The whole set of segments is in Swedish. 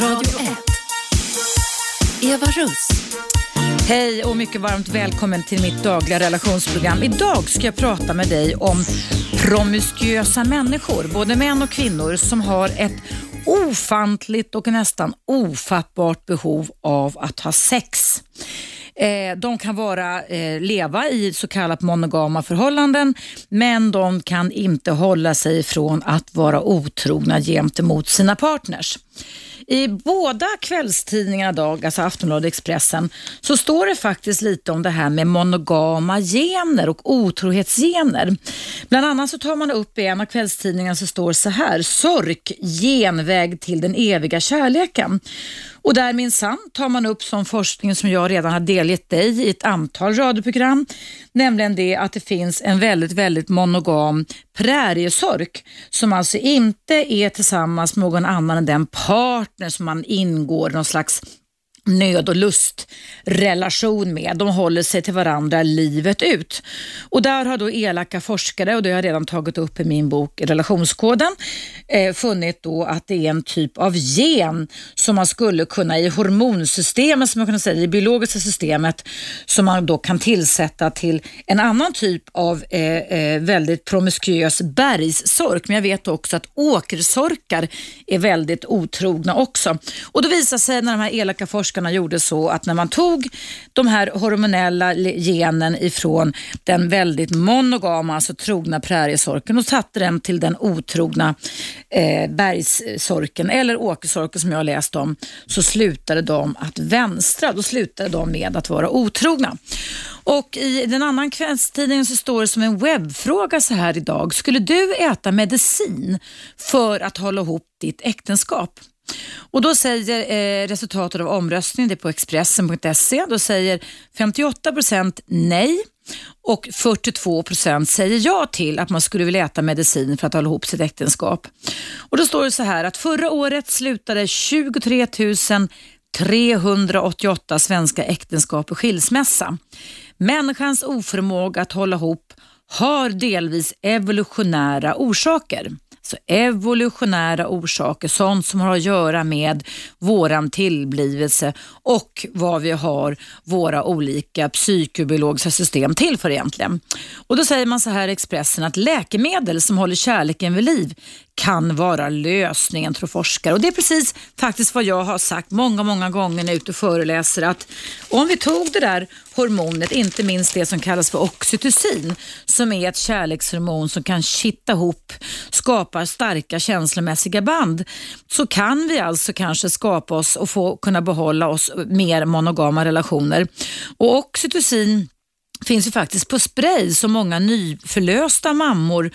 Radio 1. Eva Russ. Hej och mycket varmt välkommen till mitt dagliga relationsprogram. Idag ska jag prata med dig om promiskuösa människor, både män och kvinnor som har ett ofantligt och nästan ofattbart behov av att ha sex. Eh, de kan vara, eh, leva i så kallat monogama förhållanden men de kan inte hålla sig från att vara otrogna gentemot sina partners. I båda kvällstidningarna idag, alltså Aftonbladet och Expressen, så står det faktiskt lite om det här med monogama gener och otrohetsgener. Bland annat så tar man upp i en av kvällstidningarna så står så här, sork, genväg till den eviga kärleken. Och där minsann tar man upp som forskning som jag redan har delgett dig i ett antal radioprogram, nämligen det att det finns en väldigt, väldigt monogam präriesork som alltså inte är tillsammans med någon annan än den part partner som man ingår någon slags nöd och lustrelation med. De håller sig till varandra livet ut. Och där har då elaka forskare, och det har jag redan tagit upp i min bok Relationskoden, eh, funnit då att det är en typ av gen som man skulle kunna i hormonsystemet, som man kan säga, i det biologiska systemet, som man då kan tillsätta till en annan typ av eh, eh, väldigt promiskuös bergssork. Men jag vet också att åkersorkar är väldigt otrogna också. Och då visar sig när de här elaka forskarna forskarna gjorde så att när man tog de här hormonella genen ifrån den väldigt monogama, alltså trogna präriesorken och satte den till den otrogna eh, bergssorken eller åkersorken som jag läst om, så slutade de att vänstra. Då slutade de med att vara otrogna. Och i den annan kvällstidningen så står det som en webbfråga så här idag. Skulle du äta medicin för att hålla ihop ditt äktenskap? Och Då säger eh, resultatet av omröstningen, det är på Expressen.se, då säger 58 procent nej och 42 procent säger ja till att man skulle vilja äta medicin för att hålla ihop sitt äktenskap. Och Då står det så här att förra året slutade 23 388 svenska äktenskap och skilsmässa. Människans oförmåga att hålla ihop har delvis evolutionära orsaker. Så evolutionära orsaker, sånt som har att göra med våran tillblivelse och vad vi har våra olika psykobiologiska system till för egentligen. Och Då säger man så här i Expressen att läkemedel som håller kärleken vid liv kan vara lösningen tror forskare. Och Det är precis faktiskt vad jag har sagt många, många gånger när jag är ute och föreläser att om vi tog det där hormonet, inte minst det som kallas för oxytocin, som är ett kärlekshormon som kan kitta ihop, skapa skapar starka känslomässiga band, så kan vi alltså kanske skapa oss och få kunna behålla oss mer monogama relationer. Och oxytocin finns ju faktiskt på spray som många nyförlösta mammor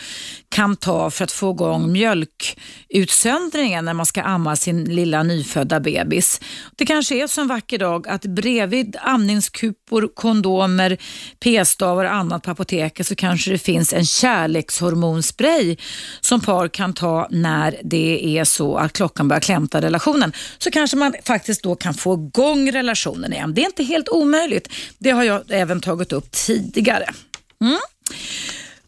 kan ta för att få igång mjölkutsöndringen när man ska amma sin lilla nyfödda bebis. Det kanske är så en vacker dag att bredvid amningskupor, kondomer, p-stavar och annat på apoteket så kanske det finns en kärlekshormonspray som par kan ta när det är så att klockan börjar klämta relationen. Så kanske man faktiskt då kan få igång relationen igen. Det är inte helt omöjligt. Det har jag även tagit upp tidigare. Mm.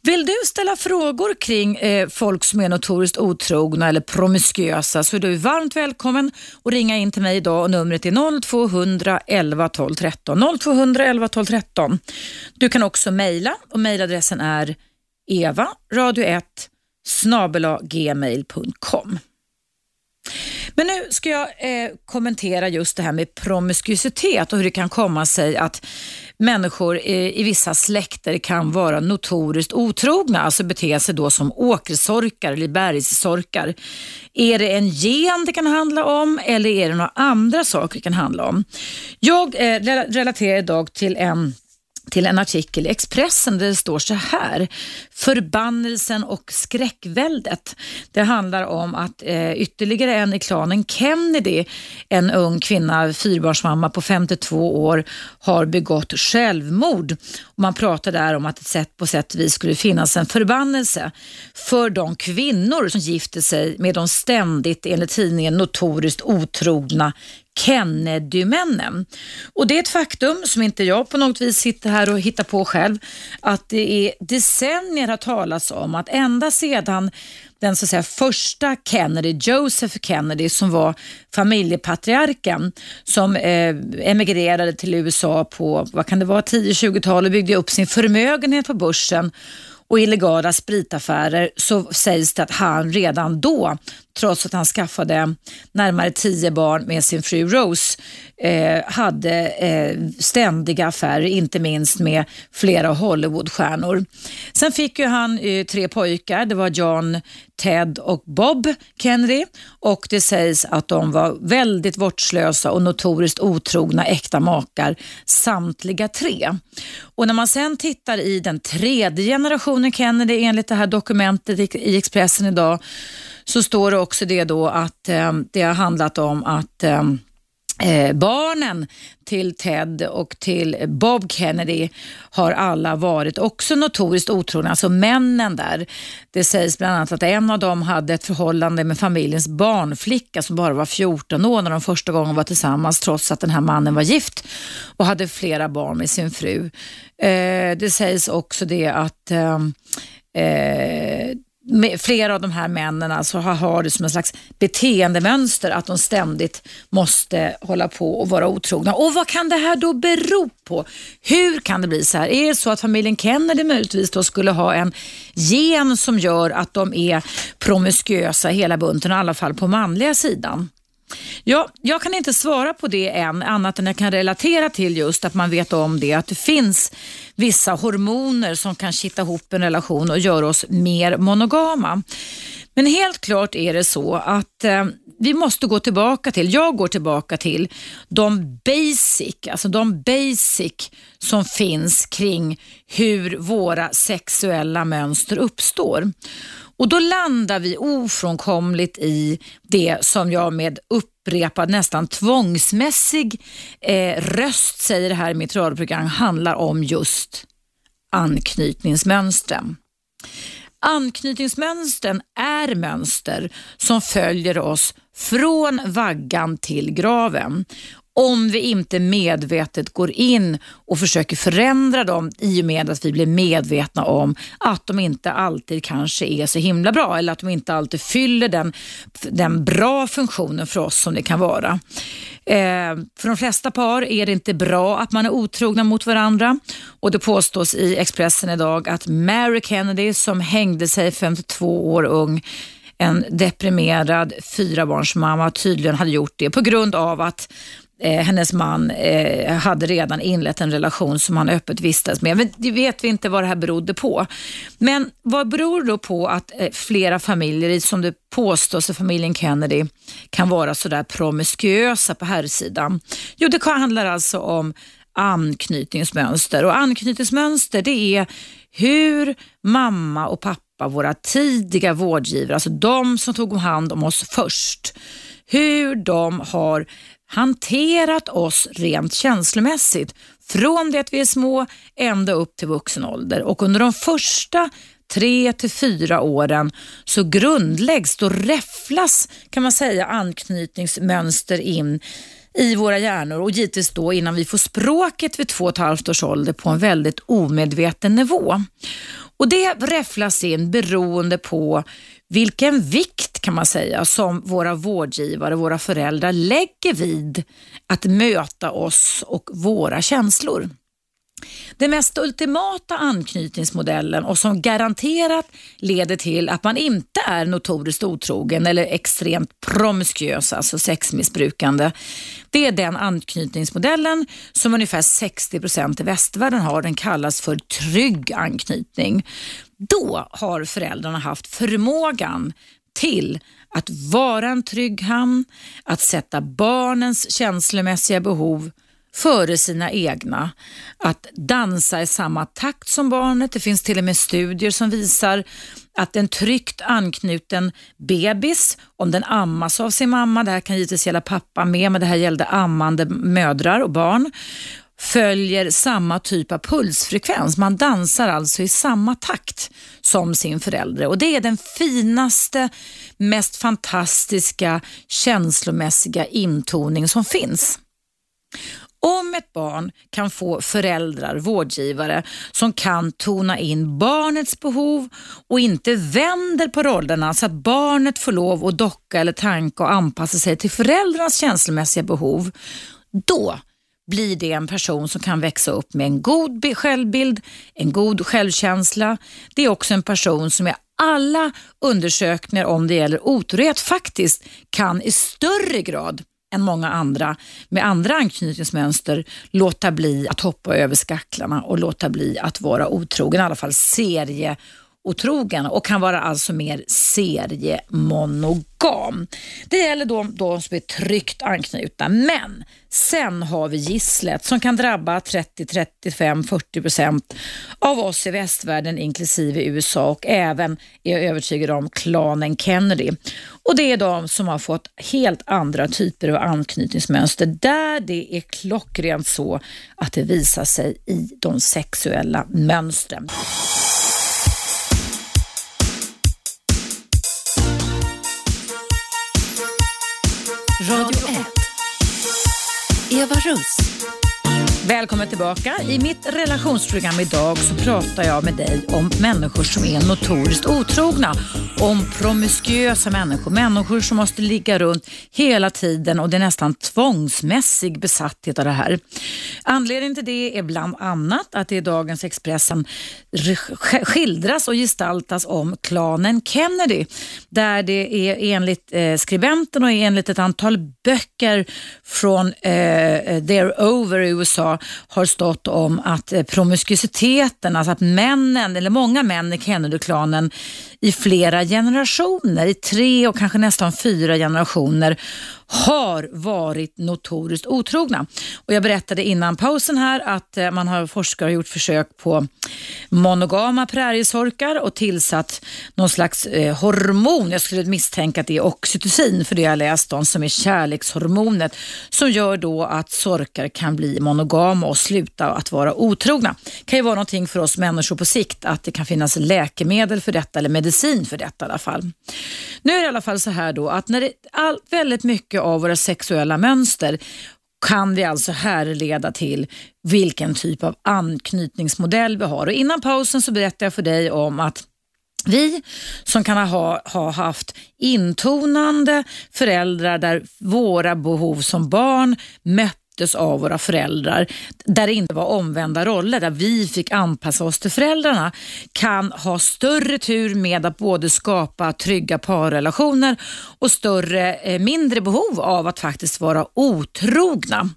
Vill du ställa frågor kring eh, folk som är notoriskt otrogna eller promiskuösa så är du varmt välkommen att ringa in till mig idag och numret är 0200 11 12 13. 0200 11 12 13. Du kan också mejla och mejladressen är eva radio 1 gmail.com. Men nu ska jag eh, kommentera just det här med promiskuitet och hur det kan komma sig att människor i, i vissa släkter kan vara notoriskt otrogna, alltså bete sig då som åkersorkar eller bergssorkar. Är det en gen det kan handla om eller är det några andra saker det kan handla om? Jag eh, relaterar idag till en till en artikel i Expressen där det står så här. Förbannelsen och skräckväldet. Det handlar om att eh, ytterligare en i klanen Kennedy, en ung kvinna, fyrbarnsmamma på 52 år, har begått självmord. Och man pratar där om att det på sätt och vis skulle finnas en förbannelse för de kvinnor som gifter sig med de ständigt, enligt tidningen, notoriskt otrogna Kennedy-männen. Och det är ett faktum som inte jag på något vis sitter här och hittar på själv, att det är decennier har talats om att ända sedan den så att säga, första Kennedy, Joseph Kennedy, som var familjepatriarken som eh, emigrerade till USA på vad kan det vara 10-20-talet och byggde upp sin förmögenhet på börsen och illegala spritaffärer så sägs det att han redan då, trots att han skaffade närmare tio barn med sin fru Rose, eh, hade eh, ständiga affärer, inte minst med flera Hollywoodstjärnor. Sen fick ju han eh, tre pojkar, det var John, Ted och Bob Kennedy och det sägs att de var väldigt vårdslösa och notoriskt otrogna äkta makar, samtliga tre. Och när man sen tittar i den tredje generationen Kennedy enligt det här dokumentet i Expressen idag så står det också det då att eh, det har handlat om att ehm, eh, barnen till Ted och till Bob Kennedy har alla varit också notoriskt otrogna, alltså männen där. Det sägs bland annat att en av dem hade ett förhållande med familjens barnflicka som bara var 14 år när de första gången var tillsammans trots att den här mannen var gift och hade flera barn med sin fru. Eh, det sägs också det att ehm, eh, eh flera av de här männen alltså har det som en slags beteendemönster att de ständigt måste hålla på och vara otrogna. Och vad kan det här då bero på? Hur kan det bli så här? Är det så att familjen Kennedy möjligtvis då skulle ha en gen som gör att de är promiskuösa hela bunten, i alla fall på manliga sidan? Ja, jag kan inte svara på det än, annat än jag kan relatera till just att man vet om det, att det finns vissa hormoner som kan kitta ihop en relation och göra oss mer monogama. Men helt klart är det så att eh, vi måste gå tillbaka till, jag går tillbaka till de basic, alltså de basic som finns kring hur våra sexuella mönster uppstår. Och då landar vi ofrånkomligt i det som jag med upprepad, nästan tvångsmässig eh, röst säger här i mitt radioprogram handlar om just anknytningsmönstren. Anknytningsmönstren är mönster som följer oss från vaggan till graven om vi inte medvetet går in och försöker förändra dem i och med att vi blir medvetna om att de inte alltid kanske är så himla bra eller att de inte alltid fyller den, den bra funktionen för oss som det kan vara. Eh, för de flesta par är det inte bra att man är otrogna mot varandra och det påstås i Expressen idag att Mary Kennedy som hängde sig 52 år ung en deprimerad fyrabarnsmamma tydligen hade gjort det på grund av att eh, hennes man eh, hade redan inlett en relation som han öppet vistades med. Men det vet vi inte vad det här berodde på. Men vad beror det då på att eh, flera familjer, som det påstås i familjen Kennedy, kan vara sådär promiskuösa på här sidan? Jo, det handlar alltså om anknytningsmönster och anknytningsmönster det är hur mamma och pappa, våra tidiga vårdgivare, alltså de som tog hand om oss först, hur de har hanterat oss rent känslomässigt från det att vi är små ända upp till vuxen ålder. Och under de första tre till fyra åren så grundläggs, då räfflas kan man säga anknytningsmönster in i våra hjärnor och givetvis då innan vi får språket vid två och ett halvt års ålder på en väldigt omedveten nivå. Och Det räfflas in beroende på vilken vikt kan man säga som våra vårdgivare, våra föräldrar lägger vid att möta oss och våra känslor. Den mest ultimata anknytningsmodellen och som garanterat leder till att man inte är notoriskt otrogen eller extremt promiskuös, alltså sexmissbrukande. Det är den anknytningsmodellen som ungefär 60 procent i västvärlden har. Den kallas för trygg anknytning. Då har föräldrarna haft förmågan till att vara en trygg hamn, att sätta barnens känslomässiga behov före sina egna. Att dansa i samma takt som barnet. Det finns till och med studier som visar att en tryggt anknuten bebis, om den ammas av sin mamma, det här kan givetvis gälla pappa med, men det här gällde ammande mödrar och barn, följer samma typ av pulsfrekvens. Man dansar alltså i samma takt som sin förälder och det är den finaste, mest fantastiska känslomässiga intoning som finns. Om ett barn kan få föräldrar, vårdgivare, som kan tona in barnets behov och inte vänder på rollerna så att barnet får lov att docka eller tanka och anpassa sig till föräldrarnas känslomässiga behov, då blir det en person som kan växa upp med en god självbild, en god självkänsla. Det är också en person som i alla undersökningar om det gäller otrohet faktiskt kan i större grad än många andra med andra anknytningsmönster låta bli att hoppa över skacklarna och låta bli att vara otrogen, i alla fall serie otrogen och kan vara alltså mer seriemonogam. Det gäller då de som är tryggt anknutna, men sen har vi gisslet som kan drabba 30, 35, 40 procent av oss i västvärlden inklusive USA och även, är jag övertygad om, klanen Kennedy. Och Det är de som har fått helt andra typer av anknytningsmönster där det är klockrent så att det visar sig i de sexuella mönstren. Radio 1. Eva Russ. Välkommen tillbaka. I mitt relationsprogram idag så pratar jag med dig om människor som är notoriskt otrogna. Om promiskuösa människor, människor som måste ligga runt hela tiden och det är nästan tvångsmässig besatthet av det här. Anledningen till det är bland annat att det i dagens Expressen skildras och gestaltas om klanen Kennedy där det är enligt eh, skribenten och enligt ett antal böcker från eh, eh They're Over i USA har stått om att eh, promiskuiteten, alltså att männen, eller många män i Kennedyklanen i flera generationer, i tre och kanske nästan fyra generationer har varit notoriskt otrogna. Och jag berättade innan pausen här att eh, man har forskare gjort försök på monogama präriesorkar och tillsatt någon slags eh, hormon. Jag skulle misstänka att det är oxytocin för det jag läst om som är kärlekshormonet som gör då att sorkar kan bli monogama och sluta att vara otrogna. Det kan ju vara någonting för oss människor på sikt att det kan finnas läkemedel för detta eller medicin för detta i alla fall. Nu är det i alla fall så här då att när det all, väldigt mycket av våra sexuella mönster kan vi alltså härleda till vilken typ av anknytningsmodell vi har. Och innan pausen så berättade jag för dig om att vi som kan ha, ha haft intonande föräldrar där våra behov som barn mötte möttes av våra föräldrar, där det inte var omvända roller, där vi fick anpassa oss till föräldrarna, kan ha större tur med att både skapa trygga parrelationer och större, eh, mindre behov av att faktiskt vara otrogna.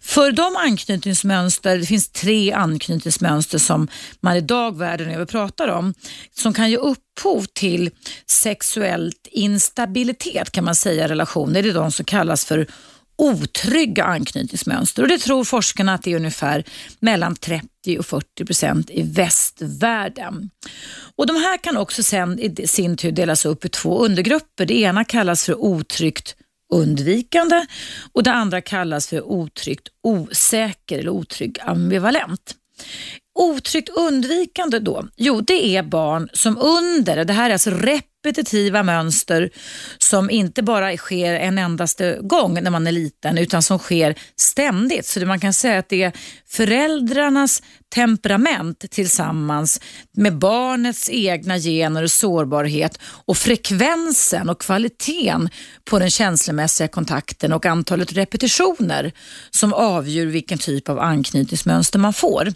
För de anknytningsmönster, det finns tre anknytningsmönster som man idag världen över pratar om, som kan ge upphov till sexuellt instabilitet kan man säga i relationer. Det är de som kallas för otrygga anknytningsmönster och det tror forskarna att det är ungefär mellan 30 och 40 procent i västvärlden. Och de här kan också sen i sin tur delas upp i två undergrupper. Det ena kallas för otryggt undvikande och det andra kallas för otryggt osäker eller otrygg ambivalent. Otryggt undvikande då? Jo, det är barn som under, det här är alltså rep repetitiva mönster som inte bara sker en endaste gång när man är liten utan som sker ständigt. Så man kan säga att det är föräldrarnas temperament tillsammans med barnets egna gener och sårbarhet och frekvensen och kvaliteten på den känslomässiga kontakten och antalet repetitioner som avgör vilken typ av anknytningsmönster man får.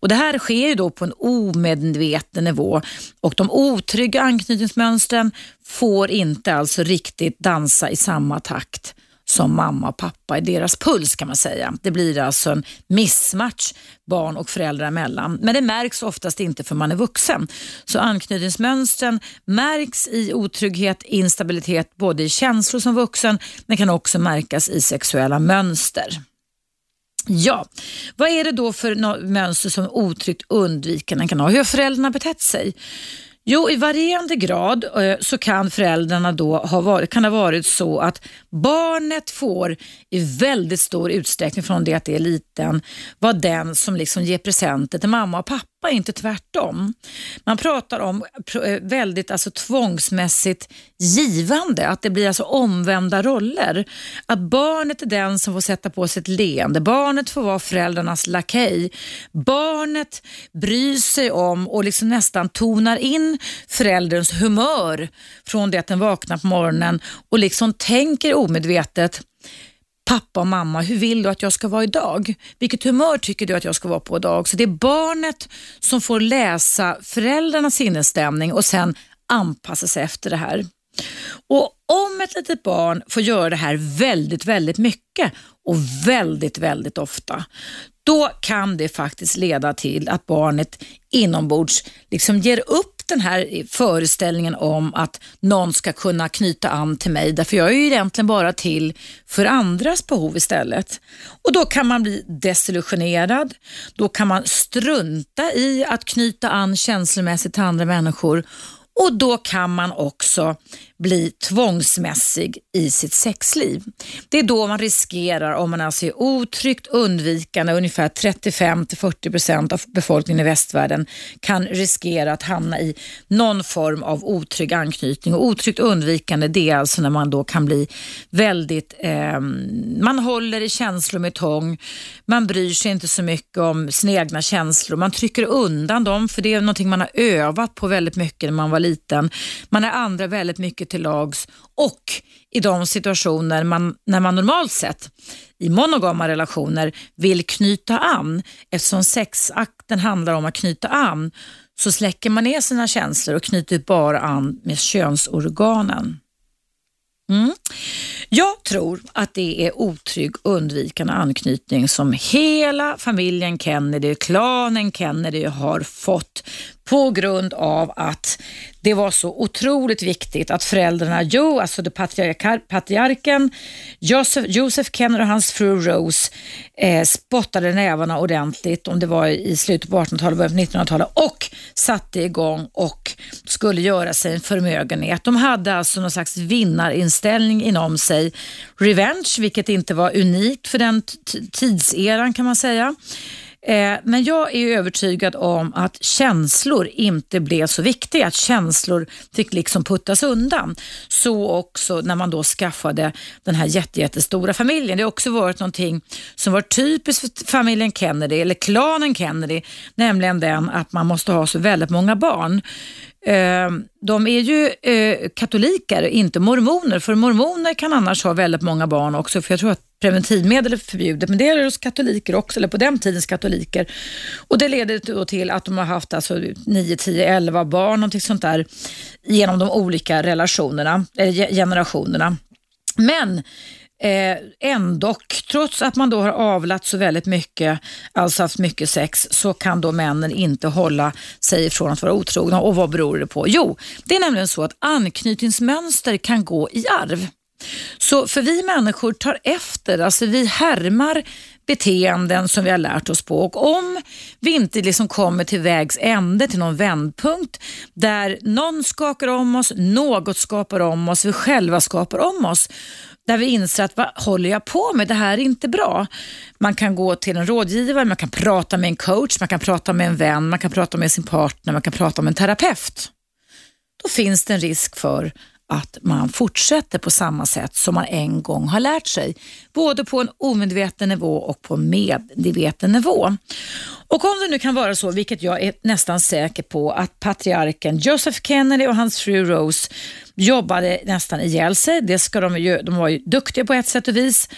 Och Det här sker ju då på en omedveten nivå och de otrygga anknytningsmönstren får inte alltså riktigt dansa i samma takt som mamma och pappa i deras puls kan man säga. Det blir alltså en missmatch barn och föräldrar emellan. Men det märks oftast inte för man är vuxen. Så anknytningsmönstren märks i otrygghet, instabilitet både i känslor som vuxen men kan också märkas i sexuella mönster. Ja, vad är det då för mönster som otryggt undvikande kan ha? Hur har föräldrarna betett sig? Jo, i varierande grad eh, så kan föräldrarna då ha varit, kan ha varit så att barnet får i väldigt stor utsträckning från det att det är liten vara den som liksom ger presenter till mamma och pappa inte tvärtom. Man pratar om eh, väldigt alltså, tvångsmässigt givande, att det blir alltså omvända roller. Att barnet är den som får sätta på sig ett leende, barnet får vara föräldrarnas lakej. Barnet bryr sig om och liksom nästan tonar in förälderns humör från det att den vaknar på morgonen och liksom tänker omedvetet pappa och mamma, hur vill du att jag ska vara idag? Vilket humör tycker du att jag ska vara på idag? Så det är barnet som får läsa föräldrarnas sinnesstämning och sen anpassa sig efter det här. Och om ett litet barn får göra det här väldigt, väldigt mycket och väldigt, väldigt ofta, då kan det faktiskt leda till att barnet inombords liksom ger upp den här föreställningen om att någon ska kunna knyta an till mig, därför jag är ju egentligen bara till för andras behov istället. Och Då kan man bli desillusionerad, då kan man strunta i att knyta an känslomässigt till andra människor och då kan man också bli tvångsmässig i sitt sexliv. Det är då man riskerar, om man alltså är otryggt undvikande, ungefär 35-40% av befolkningen i västvärlden kan riskera att hamna i någon form av otrygg anknytning. Och otryggt undvikande det är alltså när man då kan bli väldigt, eh, man håller i känslor med tång, man bryr sig inte så mycket om sina egna känslor, man trycker undan dem för det är någonting man har övat på väldigt mycket när man var liten. Man är andra väldigt mycket till lags och i de situationer man, när man normalt sett i monogama relationer vill knyta an, eftersom sexakten handlar om att knyta an, så släcker man ner sina känslor och knyter bara an med könsorganen. Mm. Jag tror att det är otrygg undvikande anknytning som hela familjen Kennedy, klanen Kennedy har fått på grund av att det var så otroligt viktigt att föräldrarna Joe, alltså det patriarken Joseph, Joseph Kenner och hans fru Rose eh, spottade nävarna ordentligt, om det var i slutet på 1800-talet, början på 1900-talet och satte igång och skulle göra sig en förmögenhet. De hade alltså någon slags vinnarinställning inom sig. Revenge, vilket inte var unikt för den tidseran kan man säga. Eh, men jag är övertygad om att känslor inte blev så viktiga, att känslor fick liksom puttas undan. Så också när man då skaffade den här jättestora familjen. Det har också varit någonting som var typiskt för familjen Kennedy, eller klanen Kennedy, nämligen den att man måste ha så väldigt många barn. Eh, de är ju eh, katoliker, inte mormoner, för mormoner kan annars ha väldigt många barn också, för jag tror att preventivmedel är förbjudet, men det är det hos katoliker också, eller på den tidens katoliker. Och Det leder då till att de har haft alltså 9, 10, 11 barn, någonting sånt där, genom de olika relationerna, generationerna. Men Eh, ändå, trots att man då har avlat så väldigt mycket, alltså haft mycket sex, så kan då männen inte hålla sig ifrån att vara otrogna. Och vad beror det på? Jo, det är nämligen så att anknytningsmönster kan gå i arv. Så för vi människor tar efter, alltså vi härmar beteenden som vi har lärt oss på och om vi inte liksom kommer till vägs ände, till någon vändpunkt där någon skakar om oss, något skapar om oss, vi själva skapar om oss, där vi inser att vad håller jag på med? Det här är inte bra. Man kan gå till en rådgivare, man kan prata med en coach, man kan prata med en vän, man kan prata med sin partner, man kan prata med en terapeut. Då finns det en risk för att man fortsätter på samma sätt som man en gång har lärt sig. Både på en omedveten nivå och på en medveten nivå. Och om det nu kan vara så, vilket jag är nästan säker på, att patriarken Joseph Kennedy och hans fru Rose jobbade nästan ihjäl sig. Det ska de, ju, de var ju duktiga på ett sätt och vis.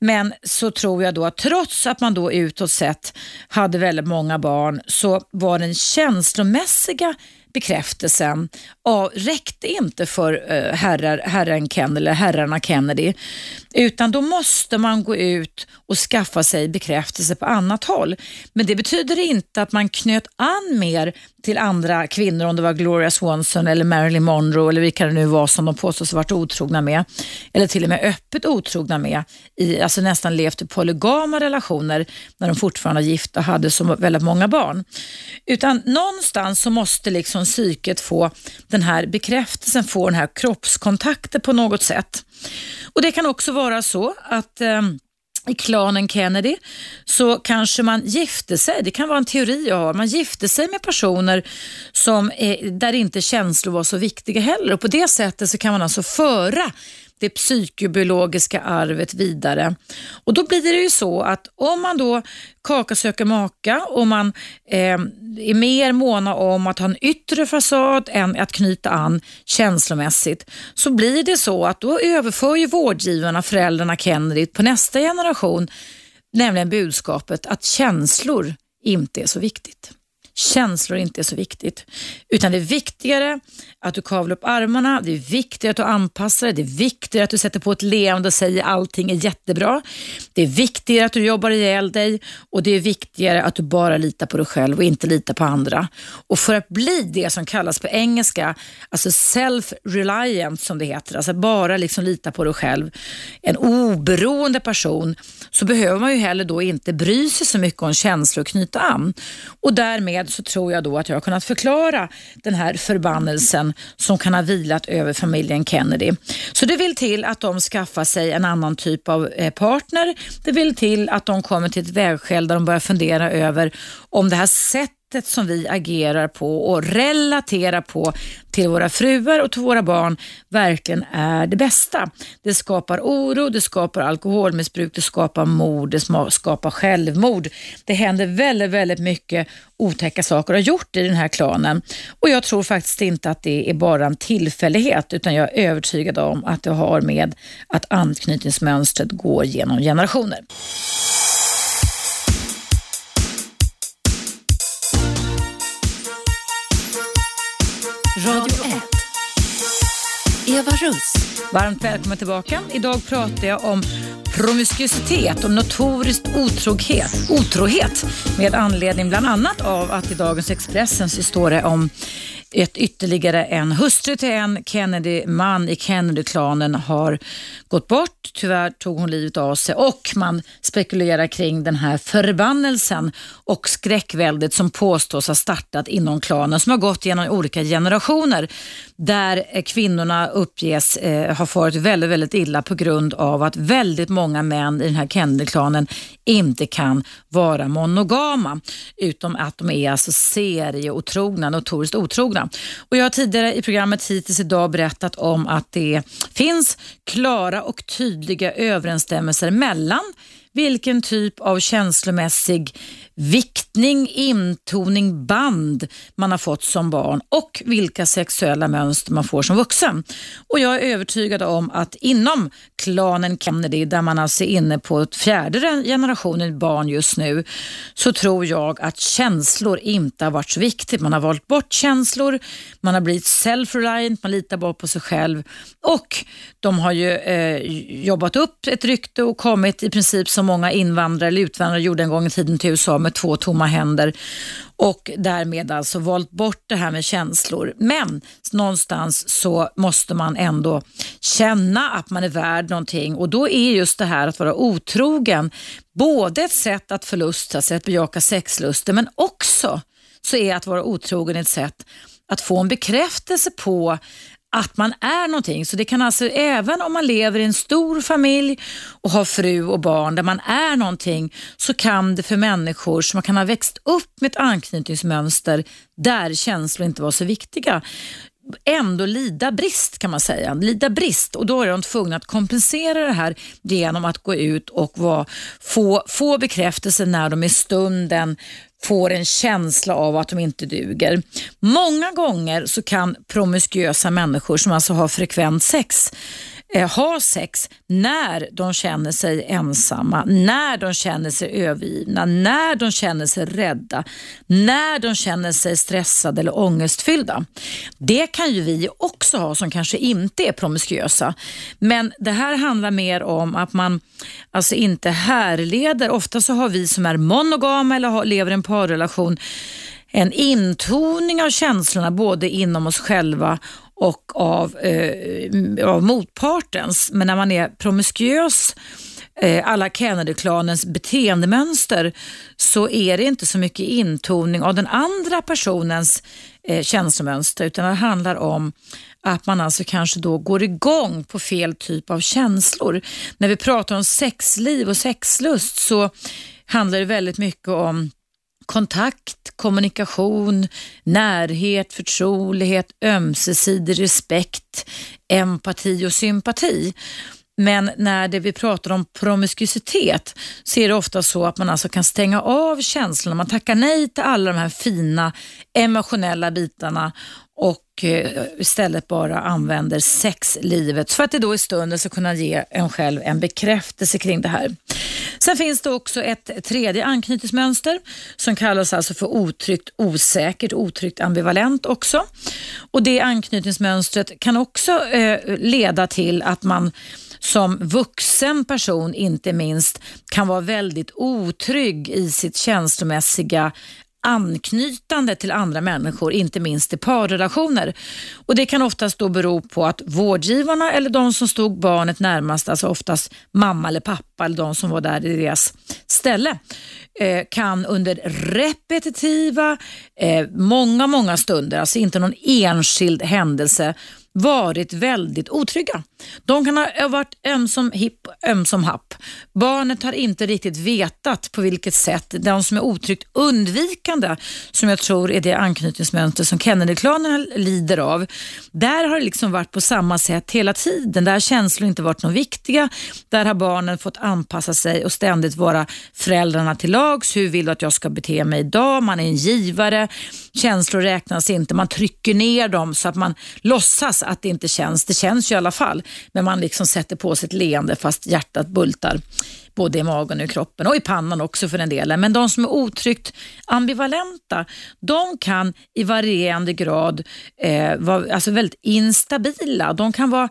Men så tror jag då att trots att man då utåt sett hade väldigt många barn så var den känslomässiga bekräftelsen av, räckte inte för eh, herrar, herren Kennedy, eller herrarna Kennedy, utan då måste man gå ut och skaffa sig bekräftelse på annat håll. Men det betyder inte att man knöt an mer till andra kvinnor, om det var Gloria Swanson eller Marilyn Monroe eller vilka det nu var som de påstås ha varit otrogna med, eller till och med öppet otrogna med, i, alltså nästan levt i polygama relationer när de fortfarande var gifta och hade så väldigt många barn. Utan någonstans så måste liksom psyket få den här bekräftelsen, få den här kroppskontakten på något sätt. Och Det kan också vara så att eh, i klanen Kennedy så kanske man gifte sig, det kan vara en teori jag har, man gifte sig med personer som är, där inte känslor var så viktiga heller. Och på det sättet så kan man alltså föra det psykobiologiska arvet vidare. Och Då blir det ju så att om man då kaka söker maka och man eh, är mer måna om att ha en yttre fasad än att knyta an känslomässigt så blir det så att då överför ju vårdgivarna, föräldrarna Kennedy på nästa generation nämligen budskapet att känslor inte är så viktigt känslor inte är så viktigt. Utan det är viktigare att du kavlar upp armarna, det är viktigare att du anpassar dig, det är viktigare att du sätter på ett leende och säger allting är jättebra. Det är viktigare att du jobbar ihjäl dig och det är viktigare att du bara litar på dig själv och inte litar på andra. Och för att bli det som kallas på engelska, alltså self-reliant som det heter, alltså bara liksom lita på dig själv, en oberoende person, så behöver man ju heller då inte bry sig så mycket om känslor och knyta an. Och därmed så tror jag då att jag har kunnat förklara den här förbannelsen som kan ha vilat över familjen Kennedy. Så det vill till att de skaffar sig en annan typ av eh, partner. Det vill till att de kommer till ett vägskäl där de börjar fundera över om det här sättet sättet som vi agerar på och relaterar på till våra fruar och till våra barn verkligen är det bästa. Det skapar oro, det skapar alkoholmissbruk, det skapar mord, det skapar självmord. Det händer väldigt, väldigt mycket otäcka saker och har gjort i den här klanen. Och jag tror faktiskt inte att det är bara en tillfällighet utan jag är övertygad om att det har med att anknytningsmönstret går genom generationer. Radio 1. Eva Russ. Varmt välkommen tillbaka. Idag pratar jag om promiskuitet och notorisk otrohet, otrohet med anledning bland annat av att i dagens Expressen så står det om ett ytterligare en hustru till en Kennedy-man i Kennedy-klanen har gått bort. Tyvärr tog hon livet av sig och man spekulerar kring den här förbannelsen och skräckväldet som påstås ha startat inom klanen som har gått genom olika generationer där eh, kvinnorna uppges eh, ha farit väldigt, väldigt illa på grund av att väldigt många män i den här Kennedy-klanen inte kan vara monogama utom att de är alltså serieotrogna, notoriskt otrogna. Och jag har tidigare i programmet hittills idag berättat om att det finns klara och tydliga överensstämmelser mellan vilken typ av känslomässig viktning, intoning, band man har fått som barn och vilka sexuella mönster man får som vuxen. Och Jag är övertygad om att inom klanen Kennedy, där man alltså är inne på fjärde generationen barn just nu, så tror jag att känslor inte har varit så viktigt. Man har valt bort känslor, man har blivit self-reliant, man litar bara på sig själv och de har ju eh, jobbat upp ett rykte och kommit i princip som som många invandrare eller utvandrare gjorde en gång i tiden till USA med två tomma händer och därmed alltså valt bort det här med känslor. Men någonstans så måste man ändå känna att man är värd någonting och då är just det här att vara otrogen både ett sätt att förlusta sig, att bejaka sexlusten, men också så är att vara otrogen ett sätt att få en bekräftelse på att man är någonting. Så det kan alltså, även om man lever i en stor familj och har fru och barn där man är någonting, så kan det för människor som kan ha växt upp med ett anknytningsmönster där känslor inte var så viktiga, ändå lida brist kan man säga. Lida brist och då är de tvungna att kompensera det här genom att gå ut och vara, få, få bekräftelse när de i stunden får en känsla av att de inte duger. Många gånger så kan promiskuösa människor som alltså har frekvent sex Eh, ha sex när de känner sig ensamma, när de känner sig övergivna, när de känner sig rädda, när de känner sig stressade eller ångestfyllda. Det kan ju vi också ha som kanske inte är promiskuösa. Men det här handlar mer om att man alltså inte härleder. Ofta så har vi som är monogama eller lever i en parrelation en intoning av känslorna både inom oss själva och av, eh, av motpartens. Men när man är promiskuös eh, alla Kennedy-klanens beteendemönster så är det inte så mycket intoning av den andra personens eh, känslomönster utan det handlar om att man alltså kanske då går igång på fel typ av känslor. När vi pratar om sexliv och sexlust så handlar det väldigt mycket om kontakt, kommunikation, närhet, förtrolighet, ömsesidig respekt, empati och sympati. Men när det vi pratar om promiskuitet så är det ofta så att man alltså kan stänga av känslorna. Man tackar nej till alla de här fina emotionella bitarna och eh, istället bara använder sexlivet för att det då i stunden ska kunna ge en själv en bekräftelse kring det här. Sen finns det också ett tredje anknytningsmönster som kallas alltså för otryggt osäkert, otryggt ambivalent också. Och Det anknytningsmönstret kan också eh, leda till att man som vuxen person inte minst kan vara väldigt otrygg i sitt känslomässiga anknytande till andra människor, inte minst i parrelationer. Och Det kan oftast då bero på att vårdgivarna eller de som stod barnet närmast, alltså oftast mamma eller pappa eller de som var där i deras ställe, eh, kan under repetitiva, eh, många, många stunder, alltså inte någon enskild händelse, varit väldigt otrygga. De kan ha varit ömsom hipp, ömsom happ. Barnet har inte riktigt vetat på vilket sätt, de som är otryggt undvikande, som jag tror är det anknytningsmönster som Kennedyklanerna lider av. Där har det liksom varit på samma sätt hela tiden. Där har känslor inte varit något viktiga. Där har barnen fått anpassa sig och ständigt vara föräldrarna till lags. Hur vill du att jag ska bete mig idag? Man är en givare. Känslor räknas inte. Man trycker ner dem så att man låtsas att det inte känns. Det känns ju i alla fall, men man liksom sätter på sig ett leende fast hjärtat bultar både i magen och i kroppen och i pannan också för den delen. Men de som är otryggt ambivalenta, de kan i varierande grad eh, vara alltså väldigt instabila. De kan vara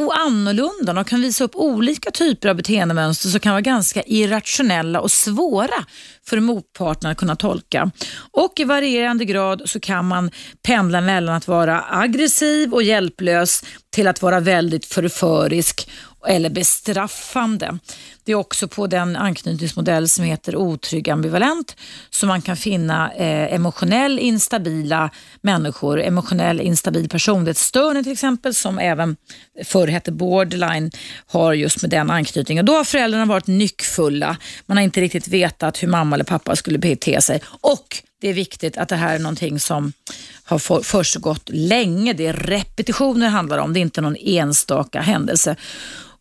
och annorlunda. De kan visa upp olika typer av beteendemönster som kan vara ganska irrationella och svåra för motparten att kunna tolka. Och i varierande grad så kan man pendla mellan att vara aggressiv och hjälplös till att vara väldigt förförisk eller bestraffande. Det är också på den anknytningsmodell som heter otrygg ambivalent som man kan finna eh, emotionell instabila människor, emotionell instabil personlighetsstörning till exempel som även förr hette borderline har just med den anknytningen. Då har föräldrarna varit nyckfulla. Man har inte riktigt vetat hur mamma eller pappa skulle bete sig och det är viktigt att det här är någonting som har försiggått länge. Det är repetitioner det handlar om, det är inte någon enstaka händelse.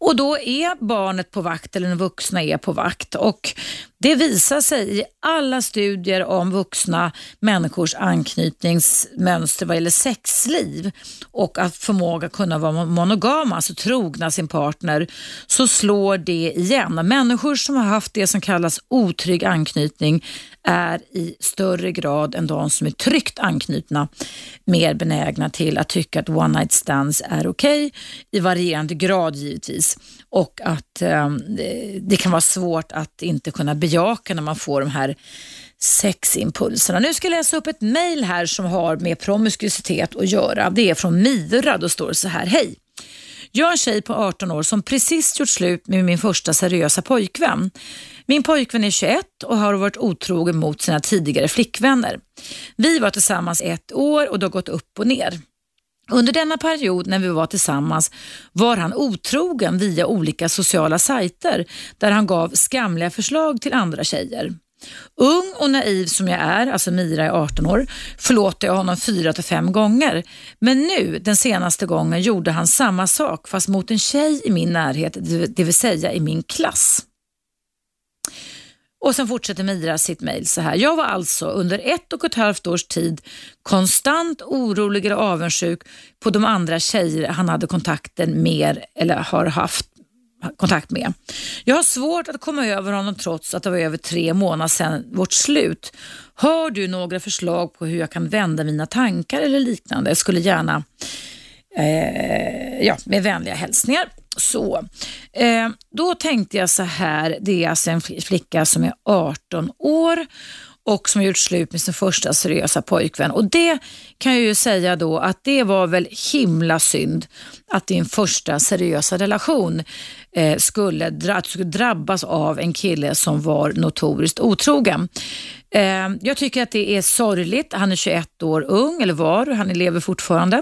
Och då är barnet på vakt eller den vuxna är på vakt. Och det visar sig i alla studier om vuxna människors anknytningsmönster vad gäller sexliv och att förmåga kunna vara monogama, alltså trogna sin partner, så slår det igen. Människor som har haft det som kallas otrygg anknytning är i större grad än de som är tryggt anknutna mer benägna till att tycka att one night stands är okej, okay, i varierande grad givetvis. Och att eh, det kan vara svårt att inte kunna bejaka när man får de här seximpulserna. Nu ska jag läsa upp ett mejl här som har med promiskuitet att göra. Det är från Mira. Då står det så här. Hej! Jag är en tjej på 18 år som precis gjort slut med min första seriösa pojkvän. Min pojkvän är 21 och har varit otrogen mot sina tidigare flickvänner. Vi var tillsammans ett år och det har gått upp och ner. Under denna period när vi var tillsammans var han otrogen via olika sociala sajter där han gav skamliga förslag till andra tjejer. Ung och naiv som jag är, alltså Mira är 18 år, förlåter jag honom fyra till fem gånger. Men nu, den senaste gången, gjorde han samma sak fast mot en tjej i min närhet, det vill säga i min klass. Och sen fortsätter Mira sitt mejl så här. Jag var alltså under ett och ett halvt års tid konstant orolig eller avundsjuk på de andra tjejer han hade kontakten med eller har haft kontakt med. Jag har svårt att komma över honom trots att det var över tre månader sedan vårt slut. Har du några förslag på hur jag kan vända mina tankar eller liknande? Jag skulle gärna, eh, ja, med vänliga hälsningar. Så, eh, då tänkte jag så här, det är alltså en flicka som är 18 år och som har gjort slut med sin första seriösa pojkvän. Och det kan jag ju säga då att det var väl himla synd att din första seriösa relation eh, skulle, dra, skulle drabbas av en kille som var notoriskt otrogen. Eh, jag tycker att det är sorgligt. Han är 21 år ung, eller var, han lever fortfarande.